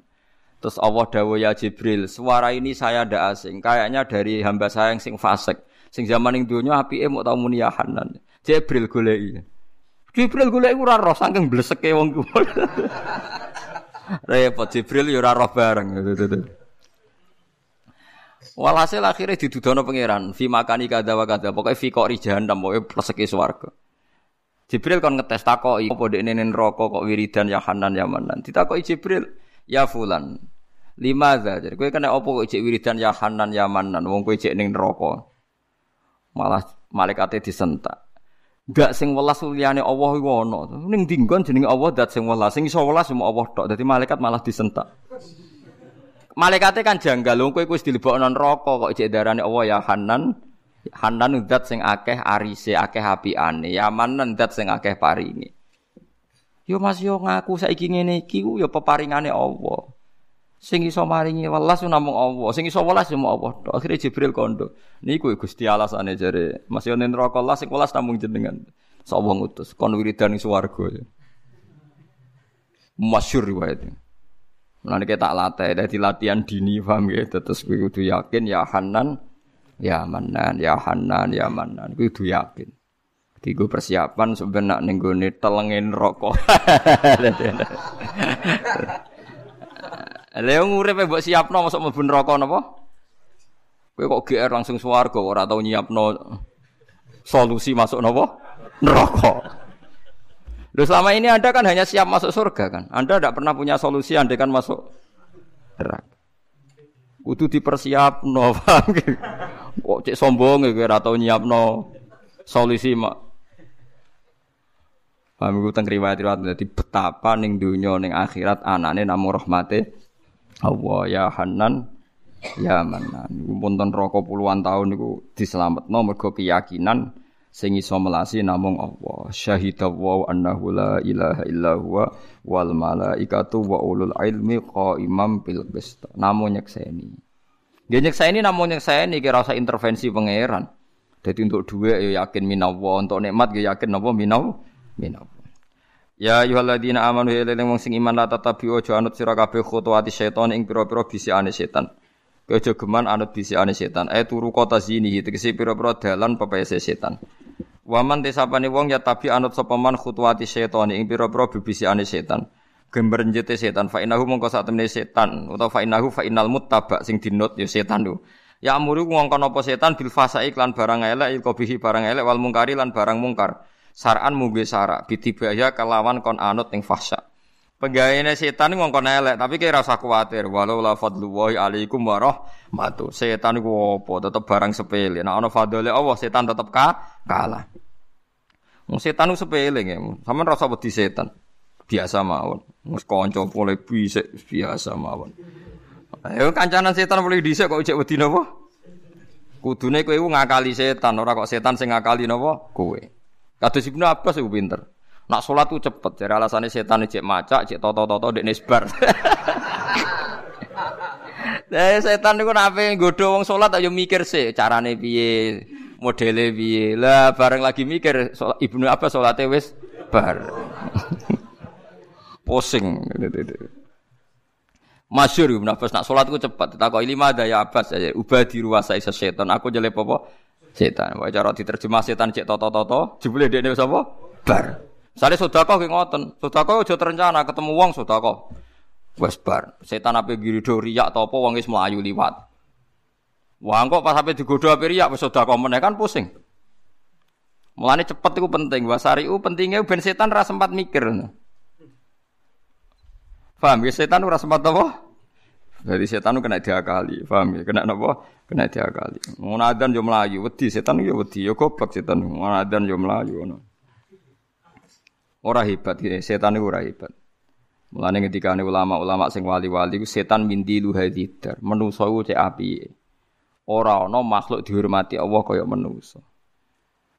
Terus Allah dawuh ya Jibril, suara ini saya ndak asing. Kayaknya dari hamba saya yang sing fasik. Sing zaman ning donya apike mok tau muni ya Hanan. Jibril goleki. Jibril goleki ora roh saking bleseke wong ku. Repot Jibril ya ora roh bareng. Walhasil akhirnya didudono pangeran, fi makani kada wa kada, pokoknya fi kok jahannam, pokoknya pleseki swarga. Jibril kon ngetes takoki apa dekne neraka kok wiridan ya Hanan ya Manan. Ditakoki Jibril, ya fulan. Lima Jadi kowe kena apa kok cek wiridan ya Hanan ya Manan, wong kowe cek ning neraka malah malaikate disentak. Gak sing welas liyane Allah iku ana. Ning dinggon jenenge Allah dat sing welas. Sing iso welas cuma Allah tok. Dadi malaikat malah disentak. Malaikate kan janggal lho kowe wis dilebokno neraka kok cek darane Allah ya Hanan. Hanan dat sing akeh arise, akeh apiane. Ya Manan dat sing akeh paringe. Yo Mas yo ngaku saiki ngene iki yo peparingane Allah. Sing iso maringi welas namung Allah, sing iso welas yo Allah. Akhire Jibril kondo. Niku Gusti alasane jare. Mas yo neraka Allah sing welas namung jenengan. Sapa ngutus kon wiridan ning swarga. Masyhur riwayat. Mulane kita tak latih dadi latihan dini paham ya terus kuwi kudu yakin ya Hanan ya Manan ya Hanan ya Manan kudu yakin. Tiga persiapan sebenarnya ning gone telengin rokok. Lha ngurip mbok siapno masuk mlebu neraka napa? Kowe kok GR langsung swarga ora tau nyiapno solusi masuk napa? Neraka. Loh selama ini Anda kan hanya siap masuk surga kan? Anda tidak pernah punya solusi Anda kan masuk neraka. Kudu dipersiapno, paham Kok cek sombong ya ora tau nyiapno solusi mak. Paham iku teng riwayat-riwayat dadi betapa ning donya ning akhirat anane namung rahmate Allah ya Hanan ya Manan. Niku pun ten puluhan tahun niku diselametno mergo keyakinan sing iso melasi namung Allah. Syahida wa annahu la ilaha illa huwa wal malaikatu wa ulul ilmi qaimam bil qist. Namung nyekseni. Nggih nyekseni namung nyekseni kira usah intervensi pangeran. Jadi untuk duit ya yakin minawa, untuk nikmat ya yakin napa minaw minaw. Ya ayyuhalladzina amanu ya wong sing iman la tatabi'u aja anut sira kabeh khutuwati setan ing pira-pira bisikane setan. Aja geman anut bisikane setan. Eh turu kota zini tegese pira-pira dalan pepese setan. Waman tesapane wong ya tabi anut sapa man khutuwati setan ing pira-pira bibisikane setan. Gember njete setan fa inahu mongko sak temene setan utawa fa inahu fa inal muttaba sing dinut ya setan lho. Ya amuru ngongkon apa setan bil fasai lan barang elek il bihi barang elek wal mungkari lan barang mungkar. Saran mungge sara bitibaya kelawan kon anut ing fasa. Penggaweane setan ngongkon elek, tapi kira rasa kuwatir. Walau la fadlullahi alaikum warahmatu. Setan iku apa? Tetep barang sepele. Nek ana fadlile Allah, setan tetep ka kalah. Wong setan ku sepele nggih. Sampeyan rasa wedi setan. Biasa mawon. Wis kanca boleh bisa biasa mawon. Ayo kancanan setan boleh dhisik kok ijek wedi napa? Kudune kowe ngakali setan, ora kok setan sing ngakali napa? Kowe. Kados Ibnu Abbas iku pinter. Nak sholat tuh cepet, jadi alasannya setan cek maca, cek toto-toto dek nesbar. Nah, setan itu nape godo wong sholat ayo mikir sih carane piye, modele piye. Lah bareng lagi mikir sholat, ibnu apa sholatnya wis bar. Pusing. Masyur Ibnu Abbas nak sholat ku cepat. Tak kok lima ada ya Abbas. Ubah di ruasa isa setan. Aku jelek apa? Setan. Wah cara diterjemah setan cek toto toto. Jebule dia nih apa? Bar. Sale sedekah ki ngoten. Sedekah aja terencana ketemu wong sedekah. Wes bar. Setan ape girido riak ta apa wong wis mlayu liwat. Wah kok pas ape digodho ape riak wis sedekah meneh kan pusing. Mulane cepet iku penting. Wasariu pentingnya ben setan ora sempat mikir. Paham ya setan ora sempat apa? Jadi setan kena diakali, paham ya? Kena napa? Kena diakali. Ngono adan yo mlayu, wedi setan yo wedi, yo goblok setan. Ngono adan yo mlayu ngono. Ora hebat iki, setan iku ora hebat. Mulane ketika ulama-ulama sing wali-wali setan mindilu hadidar, manusa ku cek api. Ora ana makhluk dihormati Allah kaya manusa.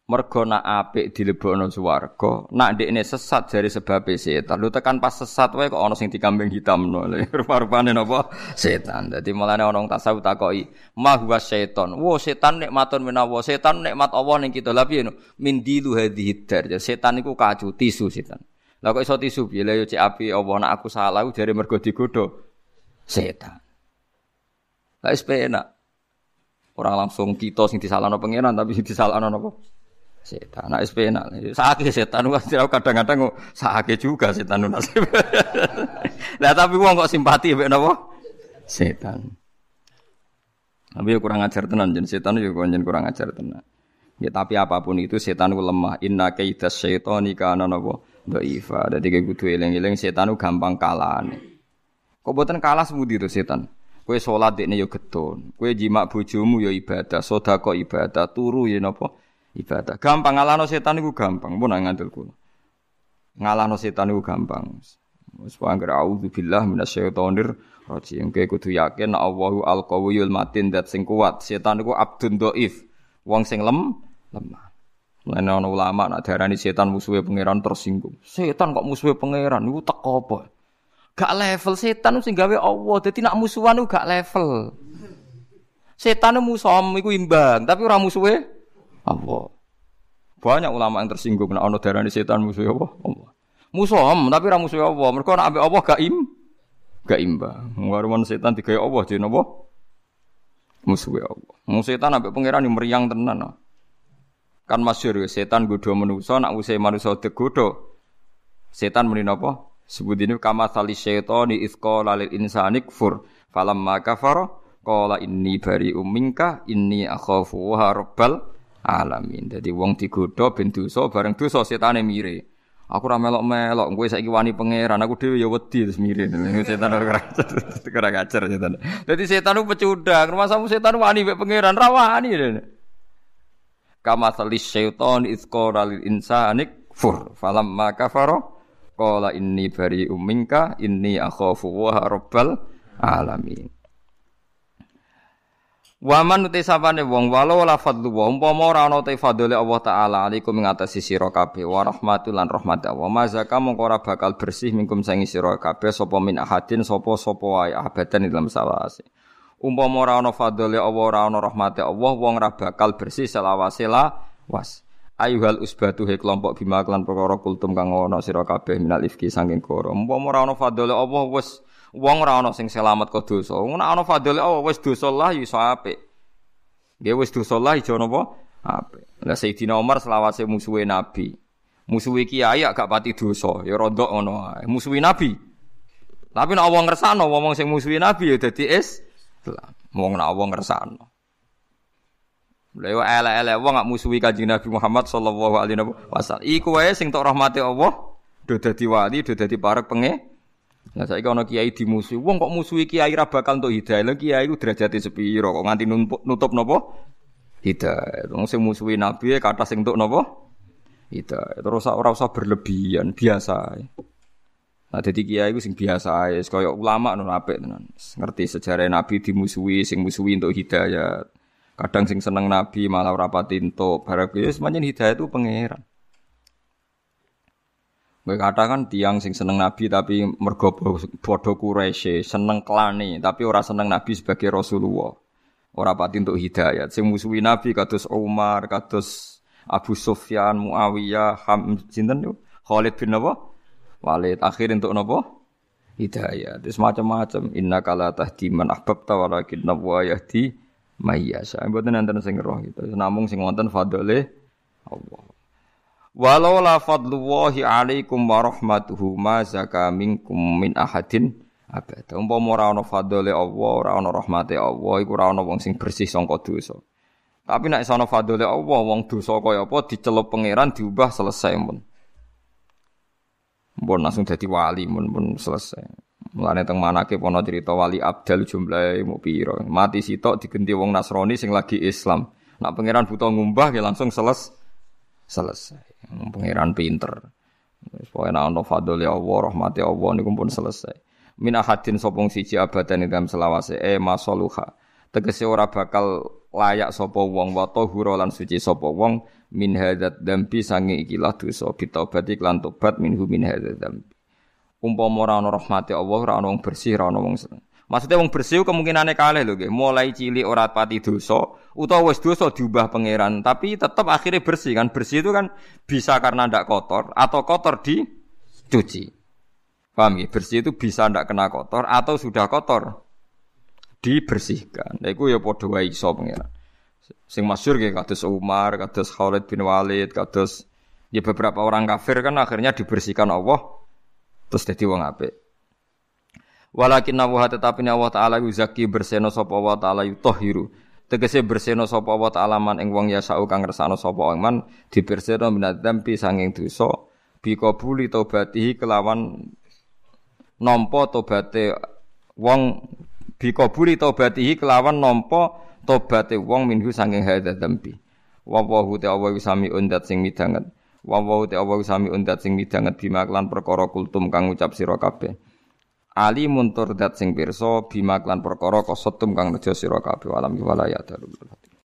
Mergo nak apik dilebokno swarga, nak ndekne sesat dari sebab setan. Lu tekan pas sesat wae kok ana sing dikambing hitamno. Rupa-rupane napa? Setan. Dadi mulane ana tasawuf takoki, "Ma huwa setan?" Wo setan nikmatun menawa. Setan nikmat Allah ning kita. Lah piye min dilu hadhihi dar. Setan iku kacu tisu setan. Lah kok iso tisu piye? Lah yo cek api Allah nak aku salah jare mergo digodho setan. Lah wis penak. Ora langsung kita sing disalahno pangeran tapi sing disalahno napa? Setan. Nah, SP enak. Sakit setan kadang-kadang kok sakit juga setan nasib. Lah tapi wong kok simpati mbek napa? Setan. Tapi ya kurang ajar tenan jen setan yo ya jen kurang ajar tenan. Ya tapi apa pun itu setan ku lemah. Inna kaidas syaitani kana napa? Dhaifa. Dadi kudu eling-eling setan ku gampang kalah. Kok boten kalah semudi itu setan. Kue sholat dekne yo getun, kue jimak bojomu yo ibadah, sodako ibadah, turu yo napa? Ibadah. Gampang ngalahno setan iku gampang, pun ngandel kula. Ngalahno setan iku gampang. Wis anggere auzubillah minasyaitonir rajim. Kowe kudu yakin Allahu al-qawiyul matin dat sing kuat. Setan iku abdun dhaif. Wong sing lem lemah. Mulane ana ulama nak darani setan musuhe pangeran tersinggung. Setan kok musuhe pangeran iku teko apa? Gak level setan sing gawe Allah. Dadi nak musuhan iku gak level. Setan musuh iku imbang, tapi ora musuhe Allah. Banyak ulama yang tersinggung nek ana darani setan musuh Allah. Allah. Musuh tapi ora musuh Allah. Mergo nek ambek Allah gak im gak imbang. Warman setan digawe Allah jadi napa? Musuh Allah. Musuh setan ambek pangeran meriang tenan. Kan masyhur ya setan godho manusa nak usai manusa digodho. Setan muni napa? Sebut ini kama sali syaitani isqala lil insani kfur. Falamma kafara qala inni bari minka inni akhafu alamin. Jadi wong digodha ben dosa bareng dosa setane mire. Aku ora melok-melok, kowe saiki wani pangeran, aku dhewe ya wedi terus mire. Setan ora ora ngajar setan. Dadi setan ku pecundang, rumahmu setan wani mek pangeran, ra wani. Kama salis syaiton isqara lil insani kfur. Falamma kafara qala inni bari'um minka inni akhafu wa rabbal alamin. Waman uti sapane wong walau la fadlu wa umpama ora ana te fadhole Allah taala alaikum ing atase sira kabeh wa rahmatul lan rahmat wa ma zaka mongko ora bakal bersih mingkum sangi sira kabeh sapa min ahadin sapa sapa wae abadan dalam sawase. Umpama ora ana fadhole Allah ora ana rahmate Allah wong ora bakal bersih selawase la was. Ayuhal usbatu he kelompok bima lan perkara kultum kang ana sira kabeh minal ifki saking koro. Umpama ora ana fadhole Allah wis Wong ora ana sing selamat kok dosa. Wong ana fadhile oh wis dosa lah iso apik. Nggih wis dosa lah iso napa? Apik. Lah Sayyidina Umar selawase musuhe Nabi. Musuhi kiai gak pati dosa, ya rondok ngono ae. Musuhi Nabi. Tapi nek wong ngersano wong sing musuhi Nabi ya dadi is wong nek wong ngersano. Lha elek-elek wong gak musuhi Kanjeng Nabi Muhammad sallallahu alaihi wasallam. Iku wae sing tok rahmate Allah do dadi wali, do dadi parek penge. Nah saiki ana kiai dimusuhi, wong kok musuhi kiai ra bakal entuk hidayah. Lah kiai ku derajate sepiro kok nganti nutup napa? Hidayah. Wong sing musuhi Nabi kata sing entuk napa? Itu terus ora usah berlebihan, biasa. Nah, jadi kiai itu sing biasa ae, kaya ulama nun apik tenan. Ngerti sejarah Nabi dimusuhi, sing musuhi untuk hidayah. Kadang sing seneng Nabi malah ora pati entuk, barang ya hidayah itu pangeran. Gue katakan tiang sing seneng Nabi tapi mergo bodoh Quraisy, seneng klane tapi ora seneng Nabi sebagai Rasulullah. Ora pati untuk hidayah. Sing musuhi Nabi kados Umar, kados Abu Sufyan, Muawiyah, Ham sinten niku? Khalid bin Nabi, Walid. Akhir untuk napa? Hidayah. Terus macam-macam. Inna kala tahdi man ahbabta walakin nabwa yahdi mayyasa. Mboten sing roh gitu. Namung sing wonten fadole Allah. Walau la fadlullahi alaikum wa rahmatuhu ma zaka minkum min ahadin abada. Umpama ora ana fadole Allah, ora ana rahmate Allah, iku ora ana wong sing bersih sangka dosa. Tapi nek sono fadole Allah wong dosa kaya apa dicelup pangeran diubah selesai mun. Mun langsung dadi wali mun mun selesai. Mulane teng manake ana cerita wali Abdal jumlahe mau pira. Mati sitok digenti wong Nasrani sing lagi Islam. Nak pangeran buta ngumbah ya langsung seles selesai. Pangeran pinter. Nek ana fadole Allah, rahmati Allah niku pun selesai. Min ahadin sopong siji abadan ing dalam selawase e masaluha. Tegese ora bakal layak sapa wong wa tahura lan suci sapa wong min hadzat dambi sange ikilah dosa bitobati lan tobat minhu min hadzat dambi umpama ora ana rahmate Allah ora wong bersih ora wong seneng Maksudnya wong bersih kemungkinannya kalih lho Mulai cilik ora pati dosa utawa wis dosa diubah pangeran, tapi tetap akhirnya bersih kan. Bersih itu kan bisa karena ndak kotor atau kotor dicuci. Paham ya? Bersih itu bisa ndak kena kotor atau sudah kotor dibersihkan. Nah, iku ya padha wae iso pengiran. Sing masyhur nggih kados Umar, kados Khalid bin Walid, kados ya beberapa orang kafir kan akhirnya dibersihkan Allah terus dadi wong apik. Walakin Allah tetapi Allah taala yuzaki berseno sapa Allah taala yutahhiru. Tegese berseno sapa Allah taala ing wong yasau kang ngersano sapa man diberseno minat dampi sanging dosa bi qabuli taubatihi kelawan nampa tobaté wong bikabuli taubatihi kelawan nampa tobaté wong minhu sanging hadza dzambi wa wa te Allah sami undat sing midanget. Wa wa te Allah sami undat sing midanget bima perkara kultum kang ngucap sira kabeh Ali muntur dat sing pirsa bima klan perkara kosotum kang nejo sira kabeh alam wala ya darul